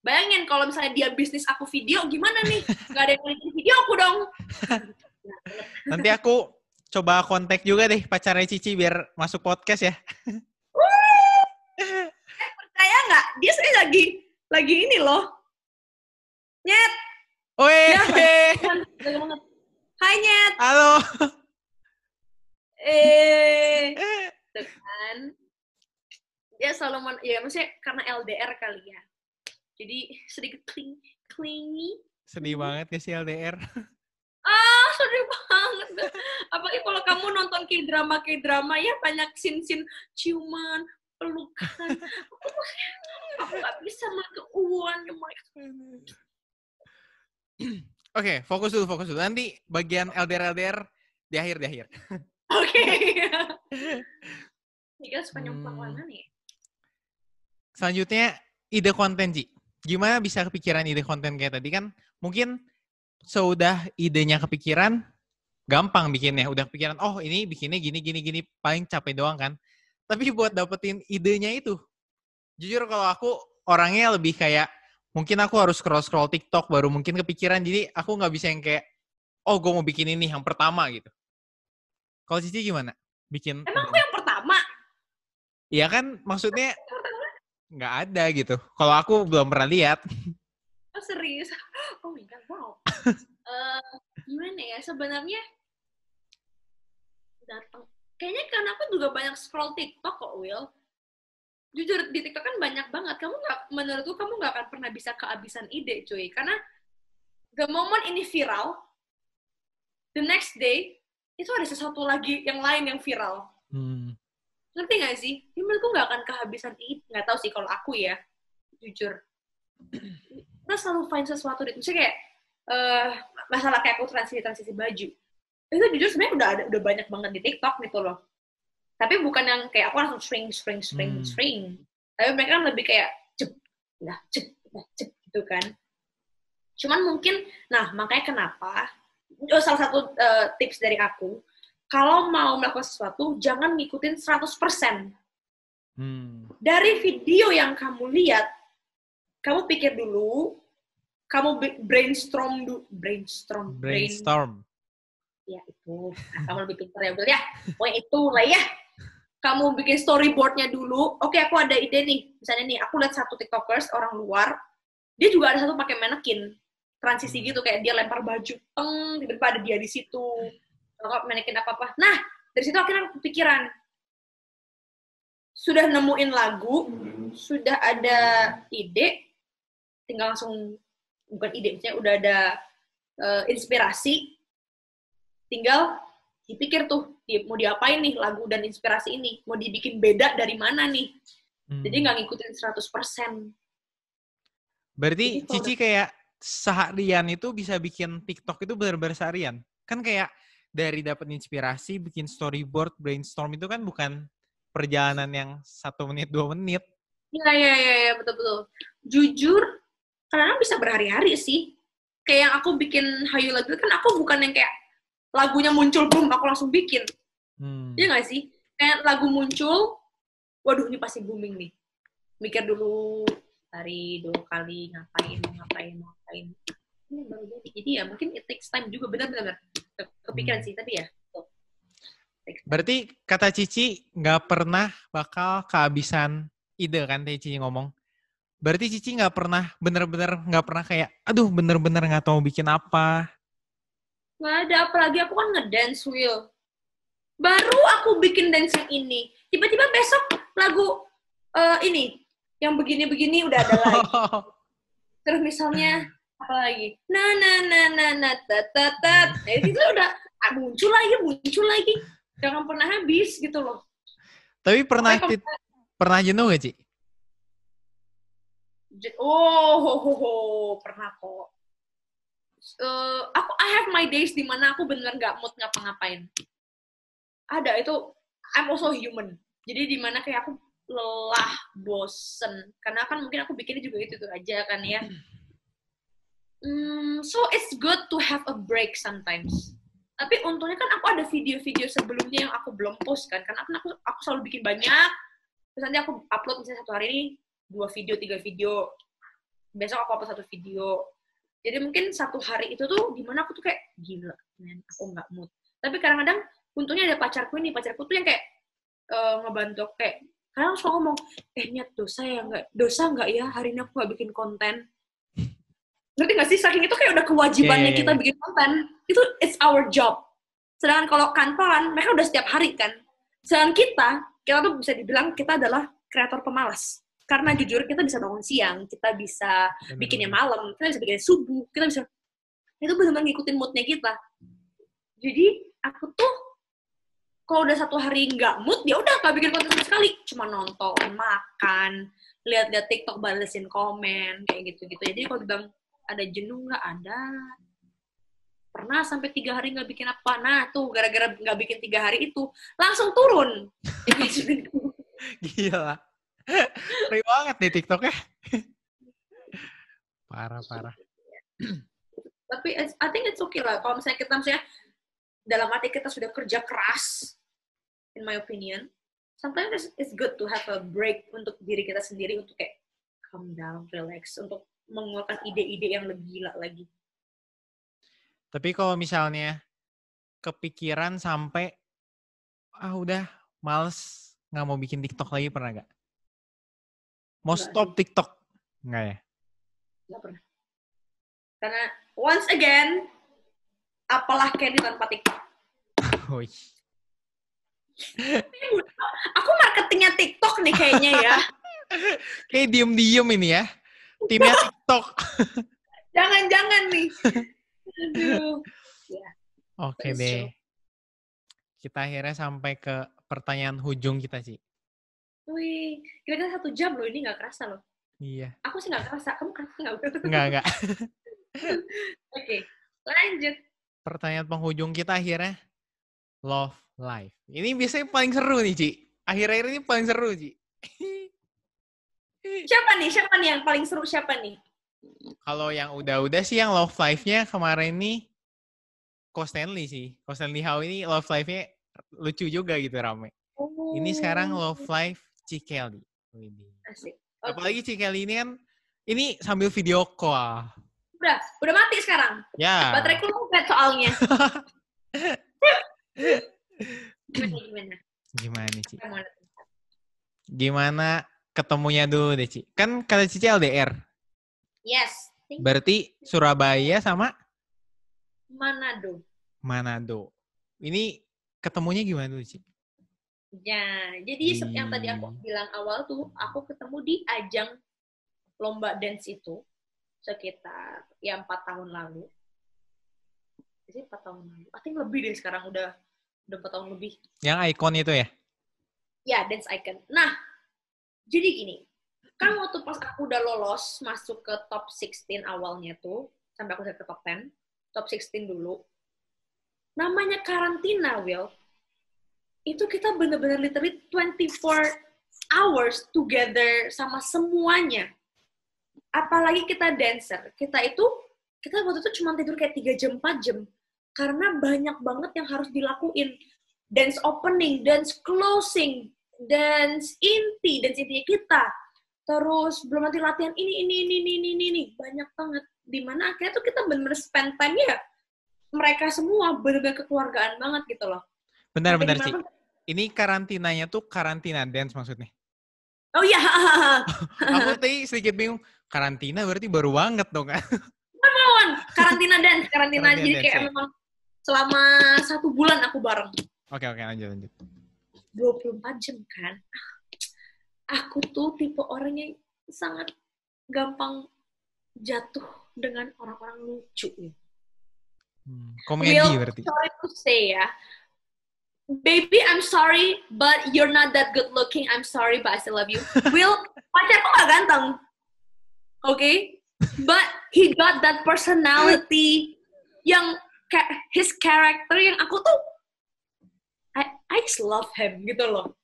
bayangin kalau misalnya dia bisnis aku video gimana nih nggak ada yang video aku dong nanti aku coba kontak juga deh pacarnya Cici biar masuk podcast ya percaya nggak? Dia sering lagi lagi ini loh. Nyet. Oi. Ya, Hai Nyet. Halo. Eh. kan. Dia selalu men ya maksudnya karena LDR kali ya. Jadi sedikit cling clingy. Sedih banget ya sih LDR. Ah, sedih banget. Apalagi kalau kamu nonton k-drama k-drama ya banyak sin-sin ciuman, pelukan. aku gak bisa makan uang Oke, okay, fokus dulu, fokus dulu. Nanti bagian LDR LDR di akhir di akhir. Oke. Ini suka nyumpang hmm. mana nih? Selanjutnya ide konten Ji. Gimana bisa kepikiran ide konten kayak tadi kan? Mungkin sudah idenya kepikiran, gampang bikinnya. Udah kepikiran, oh ini bikinnya gini gini gini paling capek doang kan. Tapi buat dapetin idenya itu, jujur kalau aku orangnya lebih kayak mungkin aku harus scroll scroll TikTok baru mungkin kepikiran jadi aku nggak bisa yang kayak oh gue mau bikin ini yang pertama gitu. Kalau Cici gimana? Bikin Emang aku yang pertama? Iya kan maksudnya nggak ada gitu. Kalau aku belum pernah lihat. Oh serius? Oh my god, wow. uh, gimana ya sebenarnya datang. Kayaknya karena aku juga banyak scroll TikTok kok, Will jujur di TikTok kan banyak banget. Kamu nggak, menurutku kamu nggak akan pernah bisa kehabisan ide, cuy. Karena the moment ini viral, the next day itu ada sesuatu lagi yang lain yang viral. Hmm. Ngerti nggak sih? Ini menurutku nggak akan kehabisan ide. Nggak tahu sih kalau aku ya, jujur. Kita selalu find sesuatu di, misalnya kayak uh, masalah kayak aku transisi transisi baju. Itu jujur sebenarnya udah ada, udah banyak banget di TikTok gitu loh tapi bukan yang kayak aku langsung string string string hmm. string tapi mereka kan lebih kayak cep lah cep lah cep gitu kan cuman mungkin nah makanya kenapa oh, salah satu uh, tips dari aku kalau mau melakukan sesuatu jangan ngikutin 100% hmm. dari video yang kamu lihat kamu pikir dulu kamu brainstorm dulu brainstorm brainstorm. Brain, ya itu. Nah, kamu lebih pintar ya ya? Pokoknya itu lah ya. Kamu bikin storyboardnya dulu, oke okay, aku ada ide nih, misalnya nih, aku lihat satu tiktokers orang luar, dia juga ada satu pakai manekin, transisi gitu, kayak dia lempar baju, teng, tiba-tiba ada dia di situ, kalau manekin apa-apa. Nah, dari situ akhirnya kepikiran, sudah nemuin lagu, sudah ada ide, tinggal langsung, bukan ide, misalnya udah ada uh, inspirasi, tinggal dipikir tuh di, mau diapain nih lagu dan inspirasi ini? Mau dibikin beda dari mana nih? Hmm. jadi nggak ngikutin 100% berarti jadi, Cici kayak seharian itu bisa bikin TikTok itu benar-benar seharian? Kan kayak dari dapat inspirasi bikin storyboard brainstorm itu kan bukan perjalanan yang satu menit dua menit. Iya iya iya ya, betul betul. Jujur karena bisa berhari-hari sih. Kayak yang aku bikin hayu lagu kan aku bukan yang kayak lagunya muncul boom aku langsung bikin. Hmm. iya gak sih? Kayak lagu muncul waduh ini pasti booming nih. Mikir dulu hari dua kali ngapain ngapain ngapain ini baru jadi jadi ya mungkin it takes time juga benar-benar kepikiran hmm. sih tapi ya Berarti kata Cici nggak pernah bakal kehabisan ide kan Cici ngomong. Berarti Cici nggak pernah bener-bener nggak pernah kayak, aduh bener-bener nggak tahu bikin apa, Nggak ada, apalagi aku kan ngedance, Will. Baru aku bikin dance yang ini. Tiba-tiba besok lagu uh, ini, yang begini-begini udah ada lagi. Terus misalnya, apa lagi? Na na na na na ta ta ta. Nah, itu udah ah, muncul lagi, muncul lagi. Jangan pernah habis gitu loh. Tapi pernah tit, pernah jenuh gak, Ci? Oh, ho, ho, ho. pernah kok uh, aku I have my days di mana aku bener nggak mood ngapa-ngapain. Ada itu I'm also human. Jadi di mana kayak aku lelah, bosen. Karena kan mungkin aku bikinnya juga itu, itu aja kan ya. Mm, so it's good to have a break sometimes. Tapi untungnya kan aku ada video-video sebelumnya yang aku belum post kan. Karena kan aku, aku selalu bikin banyak. Terus nanti aku upload misalnya satu hari ini dua video, tiga video. Besok aku upload satu video jadi mungkin satu hari itu tuh gimana aku tuh kayak gila, men, aku nggak mood. Tapi kadang-kadang untungnya ada pacarku ini, pacarku tuh yang kayak uh, ngebantu kayak kadang suka ngomong, eh niat dosa ya nggak, dosa nggak ya hari ini aku nggak bikin konten. Ngerti nggak sih? Saking itu kayak udah kewajibannya yeah, yeah, yeah. kita bikin konten. Itu it's our job. Sedangkan kalau kantoran, mereka udah setiap hari kan. Sedangkan kita, kita tuh bisa dibilang kita adalah kreator pemalas karena jujur kita bisa bangun siang, kita bisa bikinnya malam, kita bisa bikinnya subuh, kita bisa itu benar-benar ngikutin moodnya kita. Jadi aku tuh kalau udah satu hari nggak mood, ya udah nggak bikin konten sama sekali, cuma nonton, makan, lihat-lihat TikTok, balesin komen, kayak gitu-gitu. Jadi kalau bilang ada jenuh nggak ada. Pernah sampai tiga hari nggak bikin apa, nah tuh gara-gara nggak bikin tiga hari itu langsung turun. Gila Ngeri banget nih TikToknya. parah, parah. Tapi I think it's okay lah. Kalau misalnya kita misalnya dalam hati kita sudah kerja keras, in my opinion, sometimes it's good to have a break untuk diri kita sendiri untuk kayak calm down, relax untuk mengeluarkan ide-ide yang lebih gila lagi. Tapi kalau misalnya kepikiran sampai ah udah males nggak mau bikin TikTok lagi pernah gak? Mau Nggak stop TikTok? Nggak ya? Nggak pernah. Karena once again, apalah Candy tanpa TikTok. Wih. Aku marketingnya TikTok nih kayaknya ya. Kayak diem-diem ini ya. Timnya TikTok. Jangan-jangan nih. Aduh. Oke That's deh. Kita akhirnya sampai ke pertanyaan hujung kita sih. Wih, kira-kira satu jam loh, ini nggak kerasa loh. Iya. Aku sih nggak kerasa, kamu kerasa nggak? Enggak, enggak. Oke, lanjut. Pertanyaan penghujung kita akhirnya love life. Ini biasanya paling seru nih, Ci. Akhir-akhir ini paling seru, Ci. Siapa nih? Siapa nih yang paling seru? Siapa nih? Kalau yang udah-udah sih yang love life-nya kemarin nih Ko Stanley sih. Ko Stanley How ini love life-nya lucu juga gitu rame. Ini sekarang Oh, love life Cikeli. Asik. Oke. Apalagi Cikeli ini kan ini sambil video call. Udah, udah mati sekarang. Ya. Bateraiku lowbat soalnya. gimana, gimana? Gimana nih. Gimana ketemunya dulu deh, Ci? Kan kata Cici LDR. Yes. Berarti Surabaya sama Manado. Manado. Ini ketemunya gimana dulu, Ci? Ya, jadi seperti yang tadi aku Hmm. bilang awal tuh, aku ketemu di ajang lomba dance itu sekitar ya empat tahun lalu. Jadi empat tahun lalu. I think lebih deh sekarang udah udah empat tahun lebih. Yang ikon itu ya? Ya, dance icon. Nah, jadi gini, kan waktu pas aku udah lolos masuk ke top 16 awalnya tuh, sampai aku ke top 10, top 16 dulu. Namanya karantina, Will. Itu kita bener-bener literally 24 hours together sama semuanya. Apalagi kita dancer. Kita itu, kita waktu itu cuma tidur kayak 3 jam, 4 jam. Karena banyak banget yang harus dilakuin. Dance opening, dance closing, dance inti, dance intinya kita. Terus belum nanti latihan ini, ini, ini, ini, ini, ini, ini. Banyak banget. Di mana akhirnya tuh kita bener-bener spend time ya mereka semua bener-bener kekeluargaan banget gitu loh. Benar, Sampai benar, Ci. dimana- Ini karantinanya tuh karantina dance maksudnya. Oh iya, Aku tadi sedikit bingung. Karantina berarti baru banget dong kan? karantina dance, karantina, Karantina jadi dance, kayak ya. memang selama satu bulan aku bareng. Oke, oke, lanjut, lanjut. 24 jam kan. Aku tuh tipe orang yang sangat gampang jatuh dengan orang-orang lucu. ya. Hmm, Komedi Will, berarti. sorry to say ya. Baby, I'm sorry, but you're not that good looking. I'm sorry, but I still love you. Will, pacarku gak ganteng. Oke? But he got that personality yang his character yang aku tuh I, just love him gitu loh.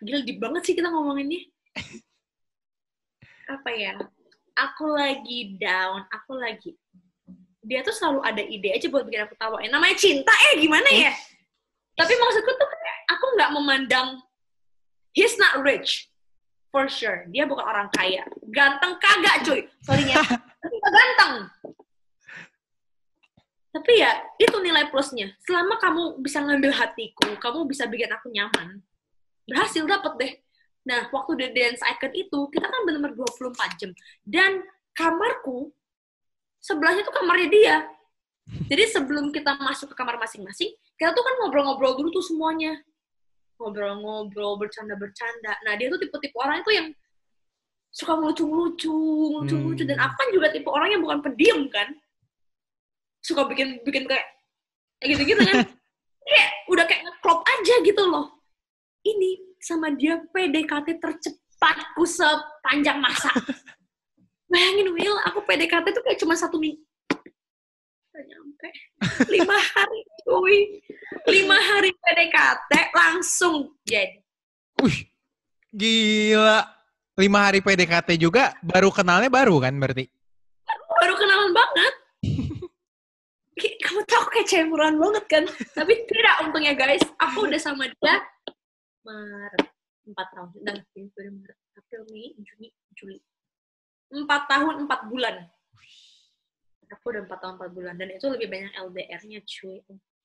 Gila deep banget sih kita ngomonginnya. Apa ya? Aku lagi down, aku lagi dia tuh selalu ada ide aja buat bikin aku tawa. Eh, namanya cinta eh gimana ya? Tapi maksudku tuh aku nggak memandang he's not rich for sure. Dia bukan orang kaya. Ganteng kagak cuy. Sorry ya. Ganteng. Tapi ya itu nilai plusnya. Selama kamu bisa ngambil hatiku, kamu bisa bikin aku nyaman. Berhasil dapet deh. Nah, waktu di dance icon itu, kita kan benar-benar 24 jam. Dan kamarku, sebelahnya tuh kamarnya dia. Jadi sebelum kita masuk ke kamar masing-masing, kita tuh kan ngobrol-ngobrol dulu tuh semuanya. Ngobrol-ngobrol, bercanda-bercanda. Nah, dia tuh tipe-tipe orang itu yang suka ngelucu-ngelucu, ngelucu-ngelucu. Dan Hmm. aku kan juga tipe orang yang bukan pendiam kan. Suka bikin bikin kayak gitu-gitu kan. kayak udah kayak ngeklop aja gitu loh. Ini sama dia PDKT tercepatku sepanjang masa. Bayangin Will, aku PDKT tuh kayak cuma satu minggu. Nyampe. Lima hari, cuy. Lima hari PDKT langsung jadi. Wih, gila. Lima hari PDKT juga baru kenalnya baru kan berarti? Baru kenalan banget. Kamu tau kayak cemburuan banget kan? Tapi tidak untungnya guys, aku udah sama dia Maret. empat tahun. Dan Februari Maret April Mei Juni Juli. Empat tahun empat bulan. Aku udah empat tahun empat bulan. Dan itu lebih banyak LDR-nya cuy.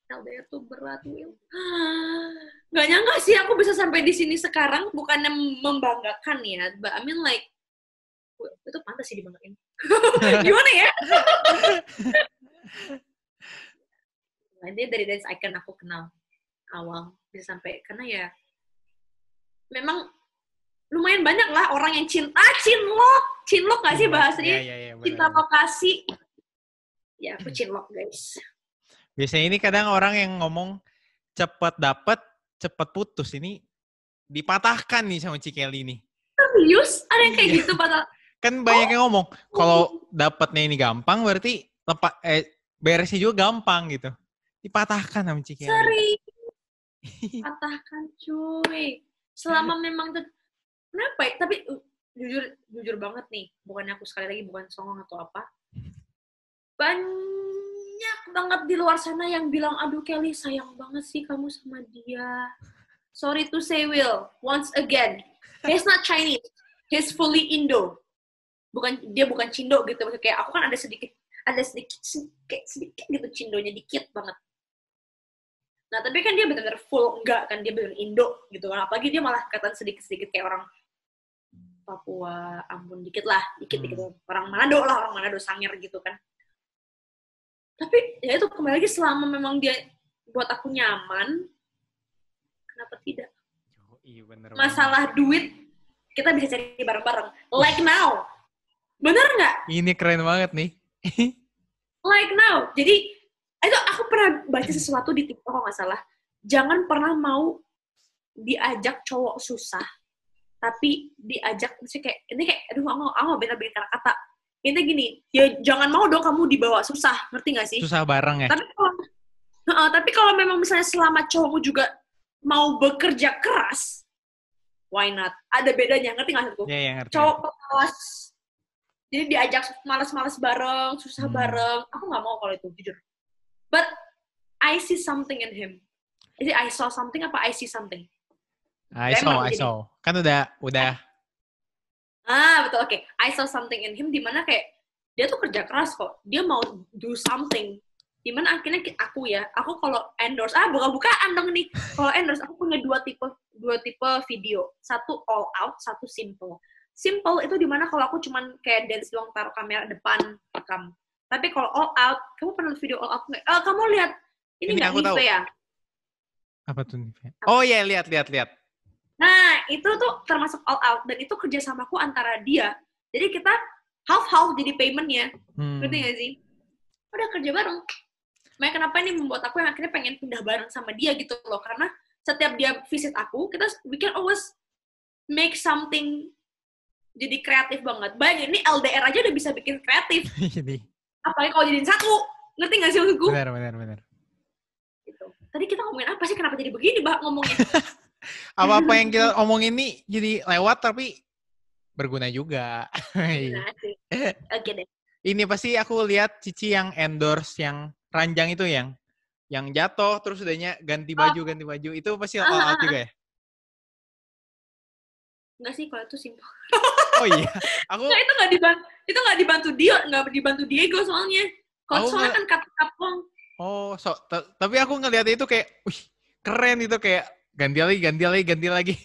LDR tuh berat Will nggak nyangka sih aku bisa sampai di sini sekarang. Bukannya membanggakan ya but I mean like itu pantas sih dibanggain. Gimana ya dia dari dance icon aku kenal awal bisa sampai karena ya memang lumayan banyak lah orang yang cinta ah, cinlok cinlok gak sih iya, bahasanya? Yeah, yeah, yeah, cinta lokasi. Ya aku cinlok guys. Biasanya ini kadang orang yang ngomong cepet dapet cepet putus. Ini dipatahkan nih sama Cikeli ini serius? Ada yang kayak iya. gitu patah? Kan banyak oh. yang ngomong kalau dapetnya ini gampang berarti lepas eh beresnya juga gampang gitu dipatahkan sama Cikeli serius patahkan cuy. Selama memang kenapa ya? tapi uh, jujur jujur banget nih. Bukannya aku sekali lagi bukan songong atau apa. Banyak banget di luar sana yang bilang aduh Kelly sayang banget sih kamu sama dia. Sorry to say Will once again. He's not Chinese. He's fully Indo. Bukan dia bukan Cindo gitu. Kayak aku kan ada sedikit ada sedikit sedikit sedikit gitu Cindonya dikit banget Nah, tapi kan dia benar-benar full enggak kan dia benar Indo gitu kan. Apalagi dia malah kata sedikit-sedikit kayak orang Papua, ampun dikit lah, dikit-dikit hmm. orang Manado lah, orang Manado sangir gitu kan. Tapi ya itu kembali lagi selama memang dia buat aku nyaman, kenapa tidak? Oh, iya, bener Masalah duit kita bisa cari bareng-bareng. Like now. Bener nggak? Ini keren banget nih. like now. Jadi itu aku pernah baca sesuatu di TikTok kalau nggak salah. Jangan pernah mau diajak cowok susah tapi diajak mesti kayak ini kayak aduh aku aku beda beda kata ini gini ya jangan mau dong kamu dibawa susah ngerti gak sih? Susah bareng ya? Tapi kalau uh, tapi kalau memang misalnya selama cowokmu juga mau bekerja keras why not? Ada bedanya ngerti gak sih yeah, yeah, ngerti, cowok kelas jadi diajak malas-malas bareng susah hmm. bareng. Aku nggak mau kalau itu jujur I see something in him. Is it I saw something apa I see something? I saw, I saw. Kan udah, udah. Ah, betul. Oke. Okay. I saw something in him di mana kayak dia tuh kerja keras kok. Dia mau do something. Di mana akhirnya aku ya, aku kalau endorse, ah buka-bukaan dong nih. Kalau endorse, aku punya dua tipe dua tipe video. Satu all out, satu simple. Simple itu di mana kalau aku cuman kayak dance doang taruh kamera depan rekam. Tapi kalau all out, kamu pernah video all out nggak? Uh, kamu lihat ini nggak Nive ya? Apa tuh Nive? Oh iya, lihat, lihat, lihat. Nah, itu tuh termasuk all out. Dan itu kerjasamaku antara dia. Jadi kita half-half jadi paymentnya. Hmm. Ngerti gak sih? Udah kerja bareng. Makanya kenapa ini membuat aku yang akhirnya pengen pindah bareng sama dia gitu loh. Karena setiap dia visit aku, kita we can always make something jadi kreatif banget. Bayangin, ini LDR aja udah bisa bikin kreatif. apalagi kalau jadiin satu ngerti gak sih maksudku benar benar benar. Tadi kita ngomongin apa sih kenapa jadi begini bah ngomongnya apa-apa yang kita omongin ini jadi lewat tapi berguna juga. Oke deh. Ini pasti aku lihat Cici yang endorse yang ranjang itu yang yang jatuh terus udahnya ganti oh. baju oh. ganti baju itu pasti all out juga ya? Enggak sih kalau itu simpel. oh iya. Aku Nggak, itu nggak dibantu itu nggak dibantu dia nggak dibantu Diego soalnya. Kalau soalnya kan kata-kata Oh, so, tapi aku ngeliat itu kayak, wih, keren itu kayak ganti lagi, ganti lagi, ganti lagi.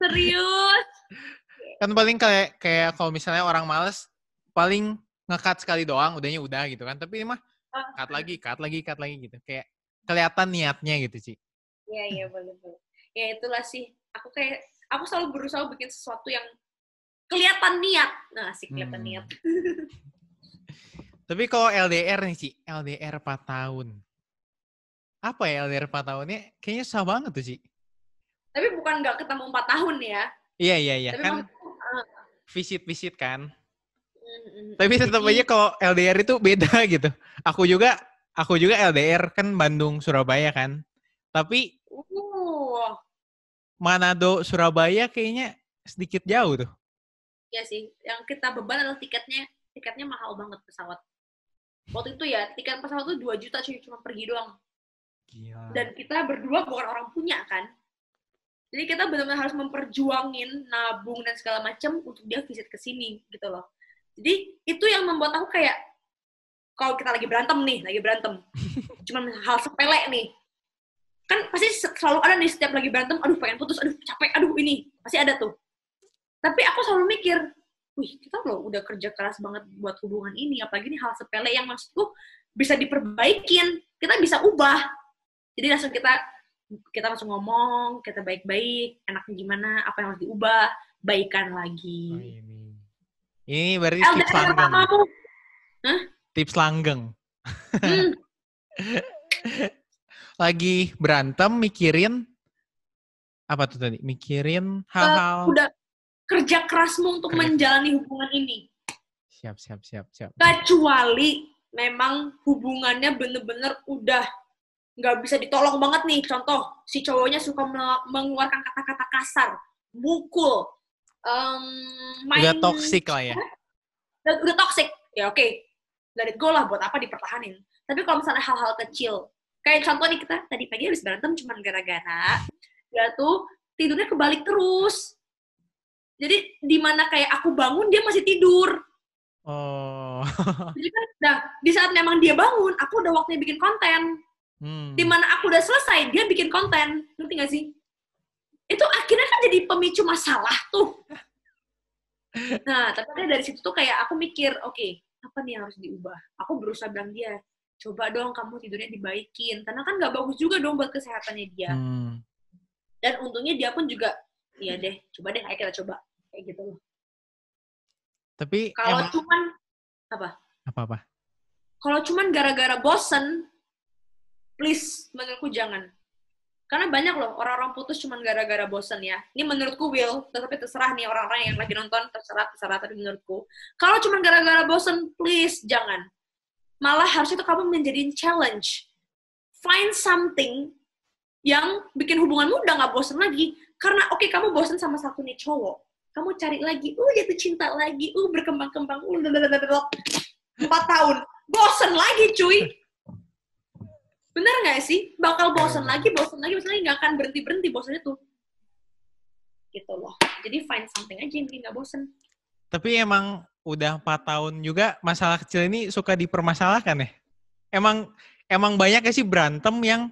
Serius? kan paling kayak kayak kalau misalnya orang males paling ngekat sekali doang, udahnya udah gitu kan. Tapi ini mah oh. cut lagi, cut lagi, cut lagi gitu. Kayak kelihatan niatnya gitu sih. Iya, iya, boleh, boleh. Ya itulah sih. Aku kayak aku selalu berusaha bikin sesuatu yang kelihatan niat. Nah, sih kelihatan hmm. niat. Tapi kalau LDR nih, Ci, LDR 4 tahun. Apa ya LDR 4 tahunnya? Kayaknya susah banget tuh, Ci. Tapi bukan nggak ketemu 4 tahun ya. Iya, iya, iya. kan ah. visit-visit kan. Mm-hmm. Tapi tetap aja kalau LDR itu beda gitu. Aku juga aku juga LDR kan Bandung Surabaya kan. Tapi uh. Manado Surabaya kayaknya sedikit jauh tuh. Iya sih, yang kita beban adalah tiketnya, tiketnya mahal banget pesawat. Waktu itu ya, tiket pesawat tuh 2 juta cuy, cuma pergi doang. Gila. Dan kita berdua bukan orang punya kan. Jadi kita benar-benar harus memperjuangin nabung dan segala macam untuk dia visit ke sini gitu loh. Jadi itu yang membuat aku kayak kalau kita lagi berantem nih, lagi berantem, cuman hal sepele nih, kan pasti selalu ada nih setiap lagi berantem, aduh pengen putus, aduh capek, aduh ini, pasti ada tuh. Tapi aku selalu mikir, wih kita loh udah kerja keras banget buat hubungan ini, apalagi ini hal sepele yang maksudku bisa diperbaikin, kita bisa ubah. Jadi langsung kita kita langsung ngomong, kita baik-baik, enaknya gimana, apa yang harus diubah, baikan lagi. Oh, ini. ini berarti tips langgeng. Hah? Tips langgeng. Hmm. Lagi berantem mikirin apa tuh tadi? Mikirin hal-hal. Uh, udah kerja kerasmu untuk menjalani hubungan ini. Siap, siap, siap, siap. Kecuali memang hubungannya bener-bener udah nggak bisa ditolong banget nih. Contoh, si cowoknya suka mengeluarkan kata-kata kasar, mukul, um, main... Udah toxic lah ya? Udah, udah toxic. Ya oke, okay. let it go lah. Buat apa dipertahanin. Tapi kalau misalnya hal-hal kecil, kayak contoh nih kita tadi pagi habis berantem cuma gara-gara dia tuh tidurnya kebalik terus jadi di mana kayak aku bangun dia masih tidur. Oh. Jadi kan, nah di saat memang dia bangun, aku udah waktunya bikin konten. Hmm. Di mana aku udah selesai, dia bikin konten. Ngerti gak sih? Itu akhirnya kan jadi pemicu masalah tuh. Nah, tapi dari situ tuh kayak aku mikir, oke, okay, apa nih yang harus diubah? Aku berusaha bilang dia, coba dong kamu tidurnya dibaikin. Karena kan gak bagus juga dong buat kesehatannya dia. Hmm. Dan untungnya dia pun juga iya deh coba deh ayo kita coba kayak gitu loh tapi kalau emang... cuman apa apa apa kalau cuman gara-gara bosen please menurutku jangan karena banyak loh orang-orang putus cuman gara-gara bosen ya. Ini menurutku Will, tetapi terserah nih orang-orang yang lagi nonton terserah terserah tapi menurutku kalau cuman gara-gara bosen please jangan. Malah harusnya itu kamu menjadi challenge. Find something yang bikin hubunganmu udah nggak bosen lagi. Karena oke okay, kamu bosen sama satu nih cowok, kamu cari lagi, uh jatuh cinta lagi, uh berkembang-kembang, uh empat tahun, bosen lagi cuy. Bener nggak sih? Bakal bosen lagi, bosen lagi, bosen lagi, nggak akan berhenti berhenti bosen itu. Gitu loh. Jadi find something aja yang bikin nggak bosen. Tapi emang udah empat tahun juga masalah kecil ini suka dipermasalahkan ya? Emang emang banyak gak sih berantem yang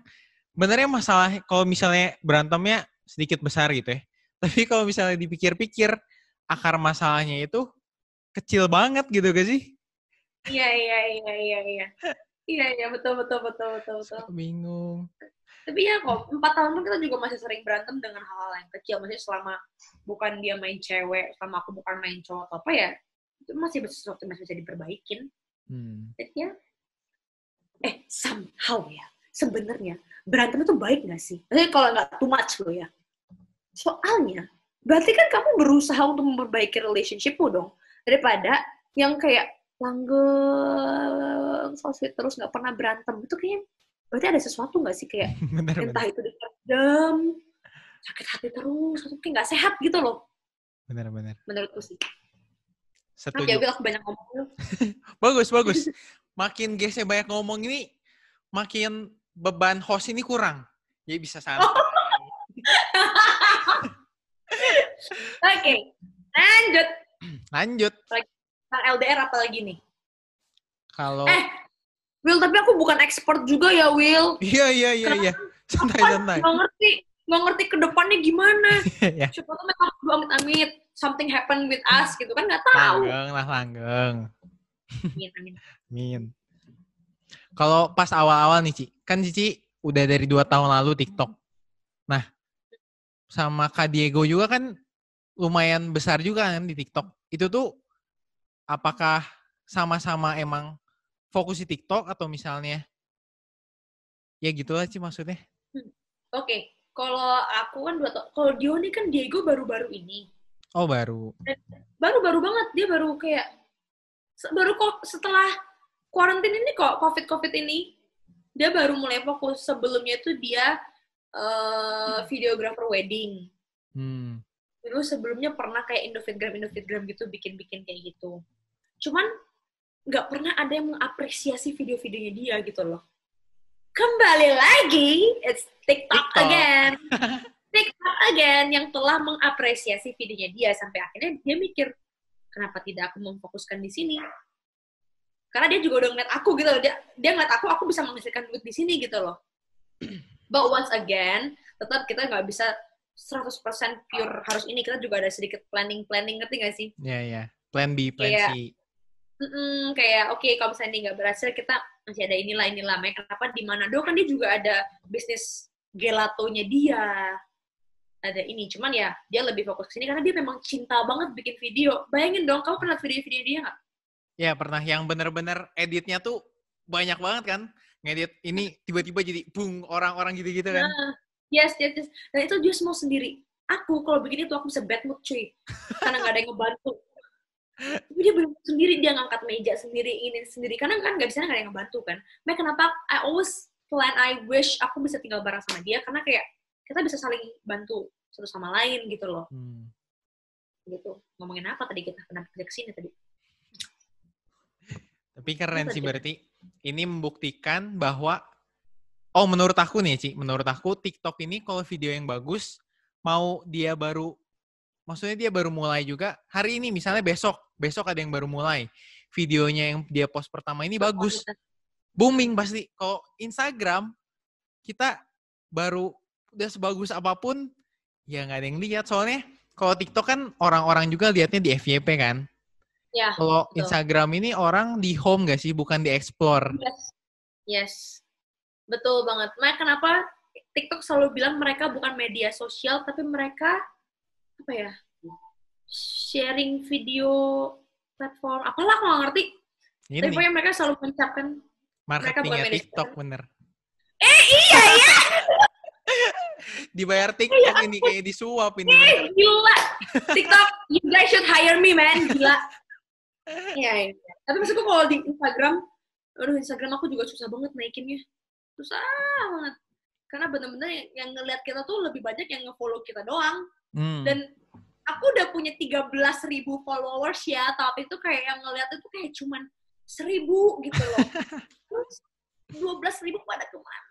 benernya masalah kalau misalnya berantemnya sedikit besar gitu ya. Tapi kalau misalnya dipikir-pikir akar masalahnya itu kecil banget gitu gak sih? Iya iya iya iya iya. Iya iya betul betul betul betul betul. Bingung. Tapi ya kok empat tahun pun kita juga masih sering berantem dengan hal-hal yang kecil. Maksudnya selama bukan dia main cewek, selama aku bukan main cowok atau apa ya, itu masih sesuatu masih bisa diperbaikin. Hmm. Jadi ya, eh somehow ya, sebenarnya berantem itu baik gak sih? Maksudnya kalau nggak too much loh ya. Soalnya, berarti kan kamu berusaha untuk memperbaiki relationshipmu dong. Daripada yang kayak langgeng, so sweet terus nggak pernah berantem. Itu kayaknya berarti ada sesuatu nggak sih kayak bener, entah bener. itu dendam, sakit hati terus, atau kayak nggak sehat gitu loh. Benar-benar. Menurutku sih. Setuju. Ya, aku banyak ngomong. bagus, bagus. Makin Gese banyak ngomong ini, makin beban host ini kurang. Jadi bisa santai. Oke, okay. lanjut. Lanjut. Tentang LDR apa lagi nih? Kalau Eh, Will, tapi aku bukan expert juga ya, Will. Iya, iya, iya, iya. Santai, santai. Nggak ngerti, nggak ngerti ke depannya gimana. yeah. Siapa tuh mereka amit-amit something happen with us gitu kan nggak tahu. Langgeng lah, langgeng. Amin, amin. amin. Kalau pas awal-awal nih, Ci, kan Cici udah dari dua tahun lalu TikTok. Nah, sama Kak Diego juga kan lumayan besar juga kan di TikTok. Itu tuh apakah sama-sama emang fokus di TikTok atau misalnya ya gitu lah sih maksudnya. Hmm. Oke, okay. kalau aku kan dua tahun, kalau Dio nih kan Diego baru-baru ini. Oh baru. Baru-baru banget dia baru kayak baru kok setelah kuarantin ini kok covid covid ini dia baru mulai fokus sebelumnya tuh dia uh, videographer wedding. Hmm. Dulu sebelumnya pernah kayak Indofitgram Indofitgram gitu bikin-bikin kayak gitu. Cuman nggak pernah ada yang mengapresiasi video-videonya dia gitu loh. Kembali lagi, it's TikTok, TikTok. again. TikTok again yang telah mengapresiasi videonya dia sampai akhirnya dia mikir kenapa tidak aku memfokuskan di sini karena dia juga udah ngeliat aku gitu loh. Dia dia ngeliat aku aku bisa menghasilkan duit di sini gitu loh. But once again tetap kita nggak bisa 100% pure harus ini. Kita juga ada sedikit planning planning. Ngerti gak sih? Iya yeah, iya yeah. plan B plan kayak, C. Mm -mm, kayak oke okay, kalau misalnya ini nggak berhasil kita masih ada inilah inilah. Makanya kenapa di Manado kan dia juga ada bisnis gelatonya dia. Ada ini. Cuman ya dia lebih fokus ke sini karena dia memang cinta banget bikin video. Bayangin dong kamu pernah video-video dia nggak Ya pernah yang bener-bener editnya tuh banyak banget kan ngedit ini tiba-tiba jadi bung orang-orang gitu-gitu kan. Nah, yes, yes, yes. Dan itu dia semua sendiri. Aku kalau begini tuh aku bisa bad mood cuy. Karena nggak ada yang ngebantu. Tapi dia bener sendiri, dia ngangkat meja sendiri, ini sendiri. Karena kan nggak bisa nggak ada yang ngebantu kan. Makanya kenapa I always plan, I wish aku bisa tinggal bareng sama dia. Karena kayak kita bisa saling bantu satu sama lain gitu loh. Hmm. Gitu. Ngomongin apa tadi kita? Kenapa kerja ke sini tadi? Tapi keren sih berarti ini membuktikan bahwa oh menurut aku nih Ci, menurut aku TikTok ini kalau video yang bagus mau dia baru maksudnya dia baru mulai juga hari ini misalnya besok, besok ada yang baru mulai. Videonya yang dia post pertama ini bagus. Booming pasti. Kalau Instagram kita baru udah sebagus apa pun ya nggak ada yang lihat soalnya kalau TikTok kan orang-orang juga lihatnya di FYP kan. Ya, Kalau Instagram ini orang di home gak sih, bukan di explore? Yes. Yes. Betul banget. Makanya kenapa TikTok selalu bilang mereka bukan media sosial, tapi mereka apa ya? Sharing video platform. Apalah gak ngerti. Ini. Tapi pokoknya mereka selalu mengucapkan marketingnya TikTok bener. Eh iya iya. Dibayar TikTok ya, ini kayak disuap ini. Eh, gila. TikTok, you guys should hire me man. Gila. Iya, iya. Tapi maksudku kalau di Instagram, aduh Instagram aku juga susah banget naikinnya. Susah banget. Karena bener-bener yang, ngeliat kita tuh lebih banyak yang nge-follow kita doang. Hmm. Dan aku udah punya 13 ribu followers ya, tapi itu kayak yang ngeliat itu kayak cuman seribu gitu loh. Terus 12 ribu pada ke mana?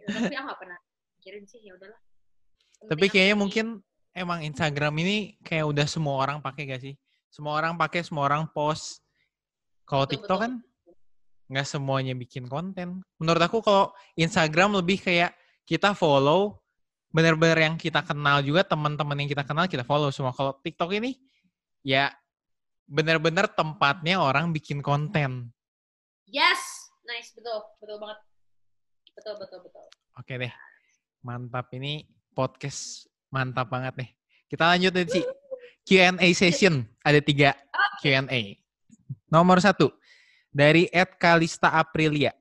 ya, tapi aku gak pernah mikirin sih, ya udahlah. Tapi kayaknya mungkin emang Instagram ini kayak udah semua orang pakai gak sih? Semua orang pakai, semua orang post. Kalau TikTok kan nggak semuanya bikin konten. Menurut aku kalau Instagram lebih kayak kita follow benar-benar yang kita kenal juga teman-teman yang kita kenal kita follow semua. Kalau TikTok ini ya benar-benar tempatnya orang bikin konten. Yes, nice, betul, betul banget. Betul, betul, betul. Oke deh, mantap ini podcast mantap banget nih. Kita lanjut deh, Ci. Q&A session. Ada tiga Q&A. Nomor satu, dari Ed Kalista Aprilia.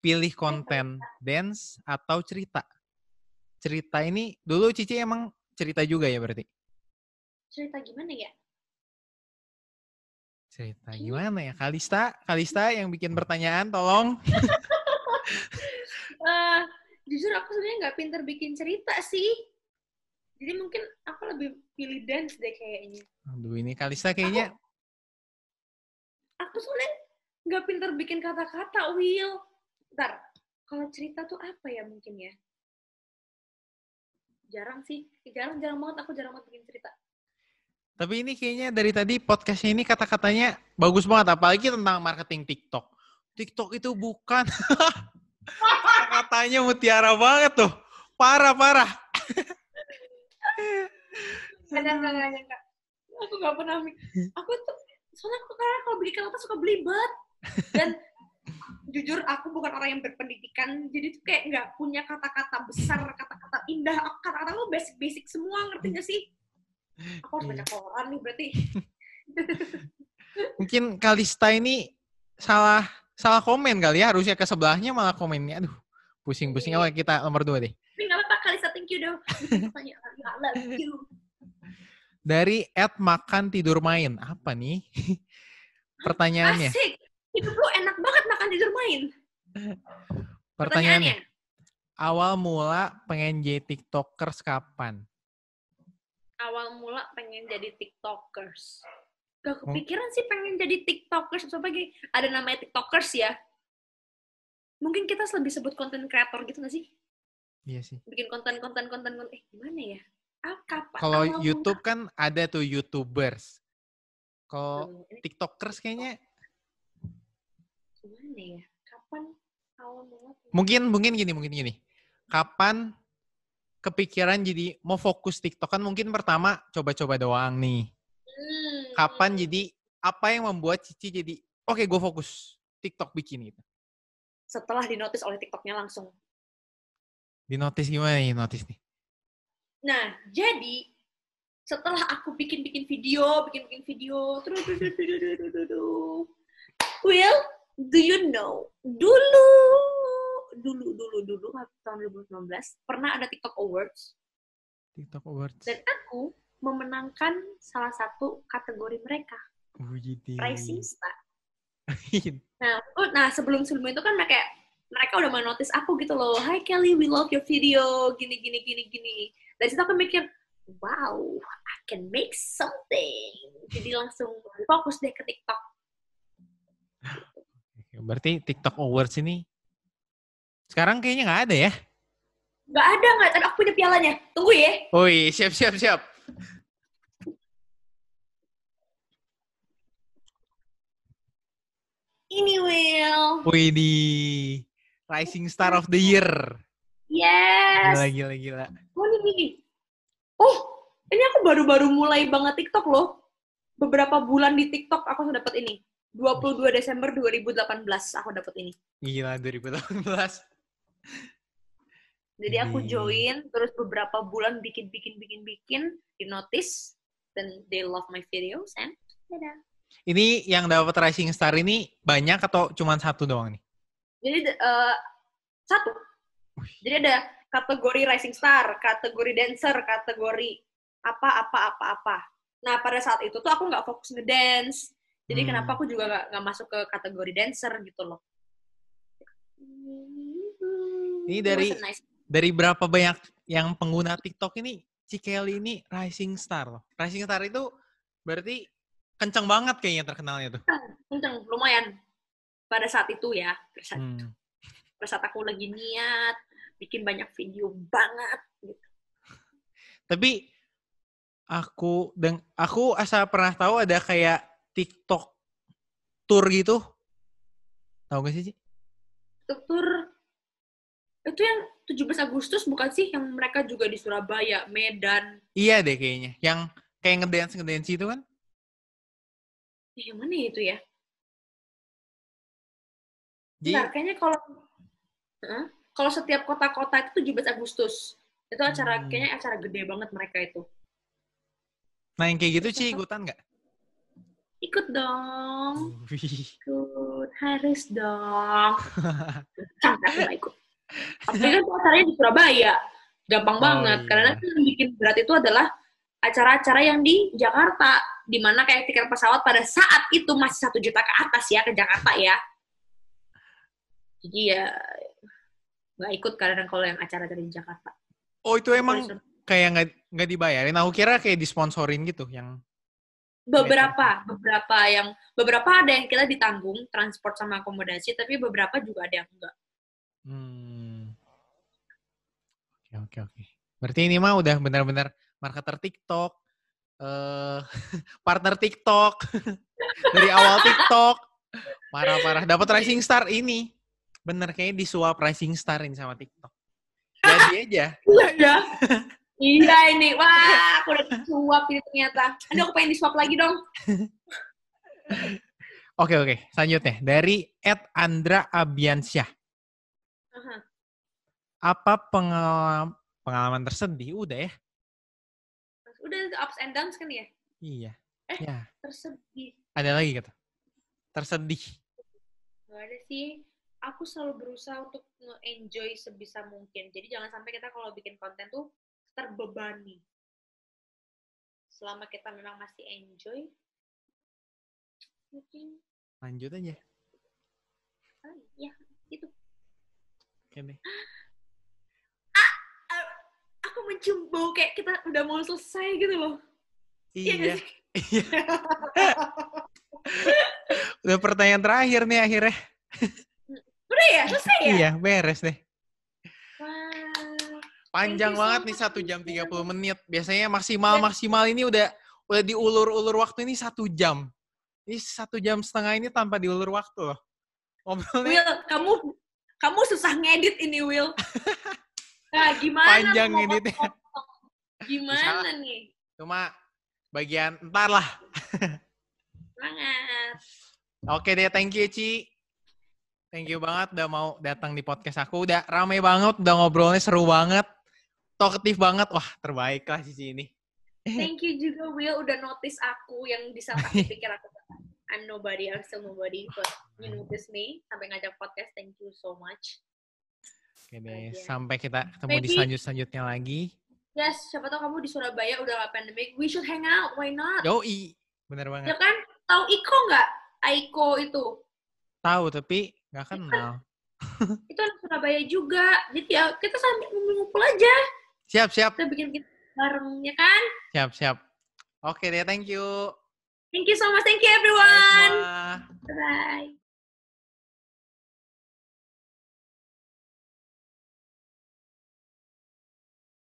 Pilih konten dance atau cerita? Cerita ini, dulu Cici emang cerita juga ya berarti? Cerita gimana ya? Cerita gimana ya? Kalista, Kalista yang bikin pertanyaan, tolong. uh, jujur aku sebenarnya nggak pinter bikin cerita sih jadi mungkin aku lebih pilih dance deh kayaknya. Aduh, ini Kalista kayaknya. Aku, aku soalnya nggak pinter bikin kata-kata, Will. Ntar, kalau cerita tuh apa ya mungkin ya? Jarang sih. Jarang-jarang banget aku jarang banget bikin cerita. Tapi ini kayaknya dari tadi podcastnya ini kata-katanya bagus banget. Apalagi tentang marketing TikTok. TikTok itu bukan. Katanya mutiara banget tuh. Parah-parah. kadang nggak nyangka aku nggak pernah aku tuh soalnya aku karena kalau bikin kata suka belibet. Dan jujur aku bukan orang yang berpendidikan jadi tuh kayak nggak punya kata-kata besar kata-kata indah. Kata-kata lo basic-basic semua ngerti gak sih? Aku harus banyak iya. koran nih berarti. Mungkin Kalista ini salah salah komen kali ya harusnya ke sebelahnya malah komennya. Aduh pusing-pusing. Awal kita nomor dua deh tapi nggak apa-apa Kalista thank you dong Dari Ed makan tidur main. Apa nih? Pertanyaannya. Asik. Hidup lu enak banget makan tidur main. Pertanyaannya. Pertanyaannya. Awal mula pengen jadi TikTokers kapan? Awal mula pengen jadi TikTokers. Gak kepikiran sih pengen jadi TikTokers. Sebagai ada namanya TikTokers ya. Mungkin kita lebih sebut konten kreator gitu gak sih? Iya sih. Bikin konten-konten konten konten eh gimana ya? Ah, kapan? Kalau YouTube kan ada tuh YouTubers. Kalau Hmm, TikTokers kayaknya gimana ya? Kapan awal mula? mungkin mungkin gini mungkin gini. Kapan kepikiran jadi mau fokus TikTok kan mungkin pertama coba-coba doang nih. Hmm. Kapan jadi apa yang membuat Cici jadi oke gue fokus TikTok bikin gitu. Setelah dinotis oleh TikToknya langsung. Di notice gimana nih notice nih? Nah, jadi setelah aku bikin-bikin video, bikin-bikin video, terus Will, do you know? Dulu, dulu, dulu, dulu, tahun 2019, pernah ada TikTok Awards, TikTok Awards. dan aku memenangkan salah satu kategori mereka, Wih, Rising Star. Nah, oh, nah sebelum sebelum itu kan mereka mereka udah notice aku gitu loh. Hi Kelly, we love your video. Gini gini gini gini. Dari situ aku mikir, wow, I can make something. Jadi langsung fokus deh ke TikTok. Berarti TikTok Awards ini sekarang kayaknya nggak ada ya? Gak ada nggak? Tapi aku punya pialanya. Tunggu ya. Oh iya, siap siap siap. Ini Will. Wih di Rising Star of the Year. Yes. Gila gila gila. Oh ini nih. Oh, ini aku baru-baru mulai banget TikTok loh. Beberapa bulan di TikTok aku sudah dapat ini. 22 Desember 2018 aku dapat ini. Gila 2018. Jadi aku join, terus beberapa bulan bikin, bikin, bikin, bikin, di notice, dan they love my videos, and dadah. Ini yang dapat Rising Star ini banyak atau cuma satu doang nih? Jadi eh, satu. Jadi ada kategori rising star, kategori dancer, kategori apa apa apa apa. Nah pada saat itu tuh aku nggak fokus ngedance. Jadi Hmm. kenapa aku juga nggak nggak masuk ke kategori dancer gitu loh. Ini dari- nice- Dari berapa banyak yang pengguna TikTok ini, Cikeli ini Rising Star loh. Rising Star itu berarti kenceng banget kayaknya terkenalnya tuh. kenceng, lumayan pada saat itu ya. Pada saat, Hmm. pada saat aku lagi niat bikin banyak video banget. Gitu. Tapi aku dan aku asal pernah tahu ada kayak TikTok tour gitu. Tahu gak sih? Ci? Struktur itu yang 17 Agustus bukan sih yang mereka juga di Surabaya, Medan. Iya deh kayaknya. Yang kayak ngedance ngedance itu kan? Eh, yang mana ya itu ya? Bentar, kayaknya kalau Hah? kalau setiap kota-kota itu 17 Agustus. Itu acara Hmm. kayaknya acara gede banget mereka itu. nah yang kayak gitu sih ikutan nggak? Ikut dong. Ikut. Harus dong. Nggak ikut. Tapi kan acaranya di Surabaya. Gampang Oh, banget. iya. Karena kan yang bikin berat itu adalah acara-acara yang di Jakarta. Di mana kayak tiket pesawat pada saat itu masih satu juta ke atas ya, ke Jakarta ya. Jadi ya nggak ikut karena kalau yang acara-acara di Jakarta. Oh itu emang kayak nggak nggak dibayarin. Aku kira kayak disponsorin gitu yang beberapa beberapa yang beberapa ada yang kita ditanggung transport sama akomodasi tapi beberapa juga ada yang enggak Hmm. Oke oke oke. Berarti ini mah udah benar-benar marketer TikTok, eh partner TikTok dari awal TikTok. Parah-parah. Dapat Rising Star ini. Bener kayaknya disuap Rising Star ini sama TikTok. Jadi aja. iya ya iya ini wah aku udah disuap ini ternyata aduh aku pengen disuap lagi dong Oke oke. Selanjutnya dari Ed Andra Abiansyah. Apa pengalaman pengalaman tersedih? Udah ya. udah ups and downs kan ya Iya. Eh. Ya. tersedih Ada lagi kata. Tersedih. gak ada sih aku selalu berusaha untuk nge-enjoy sebisa mungkin jadi jangan sampai kita kalau bikin konten tuh terbebani selama kita memang masih enjoy mungkin Lanjut aja. ah, ya itu Oke deh. Ah, aku mencium bau kayak kita udah mau selesai gitu loh Iya? Iya. Udah pertanyaan terakhir nih akhirnya. Udah ya selesai ya Iya, beres deh. Panjang banget nih satu jam Michelle. 30 menit. Biasanya maksimal Dan- maksimal ini udah udah diulur-ulur waktu ini satu jam. Ini satu jam setengah ini tanpa diulur waktu loh. Ngobrolnya Will, kamu kamu susah ngedit ini Will. Nah, gimana? Panjang ngeditnya. potong? Gimana nih? cuma bagian ntar lah. Semangat. Oke deh, thank you Ci. Thank you banget udah mau datang di podcast aku. Udah rame banget, udah ngobrolnya seru banget. Talkative banget. Wah, terbaik lah Cici ini. Thank you juga Will udah notice aku yang di aku pikir aku I'm nobody, I'm still nobody, but you notice me sampai ngajak podcast. Thank you so much. Oke deh, Bagian. sampai kita ketemu di Maybe- selanjut-selanjutnya lagi. Yes, siapa tahu kamu di Surabaya udah gak pandemic. We should hang out. Why not? Yoi, bener Ya banget. kan? Tahu Iko nggak? Aiko itu. Tahu tapi nggak kenal. Itu anak Surabaya juga. Jadi ya kita sambil ngumpul aja. Siap, siap, Kita bikin bikin bareng, ya kan? siap, siap. Oke deh, thank you. Thank you so much. Thank you Bye everyone. semua. Bye.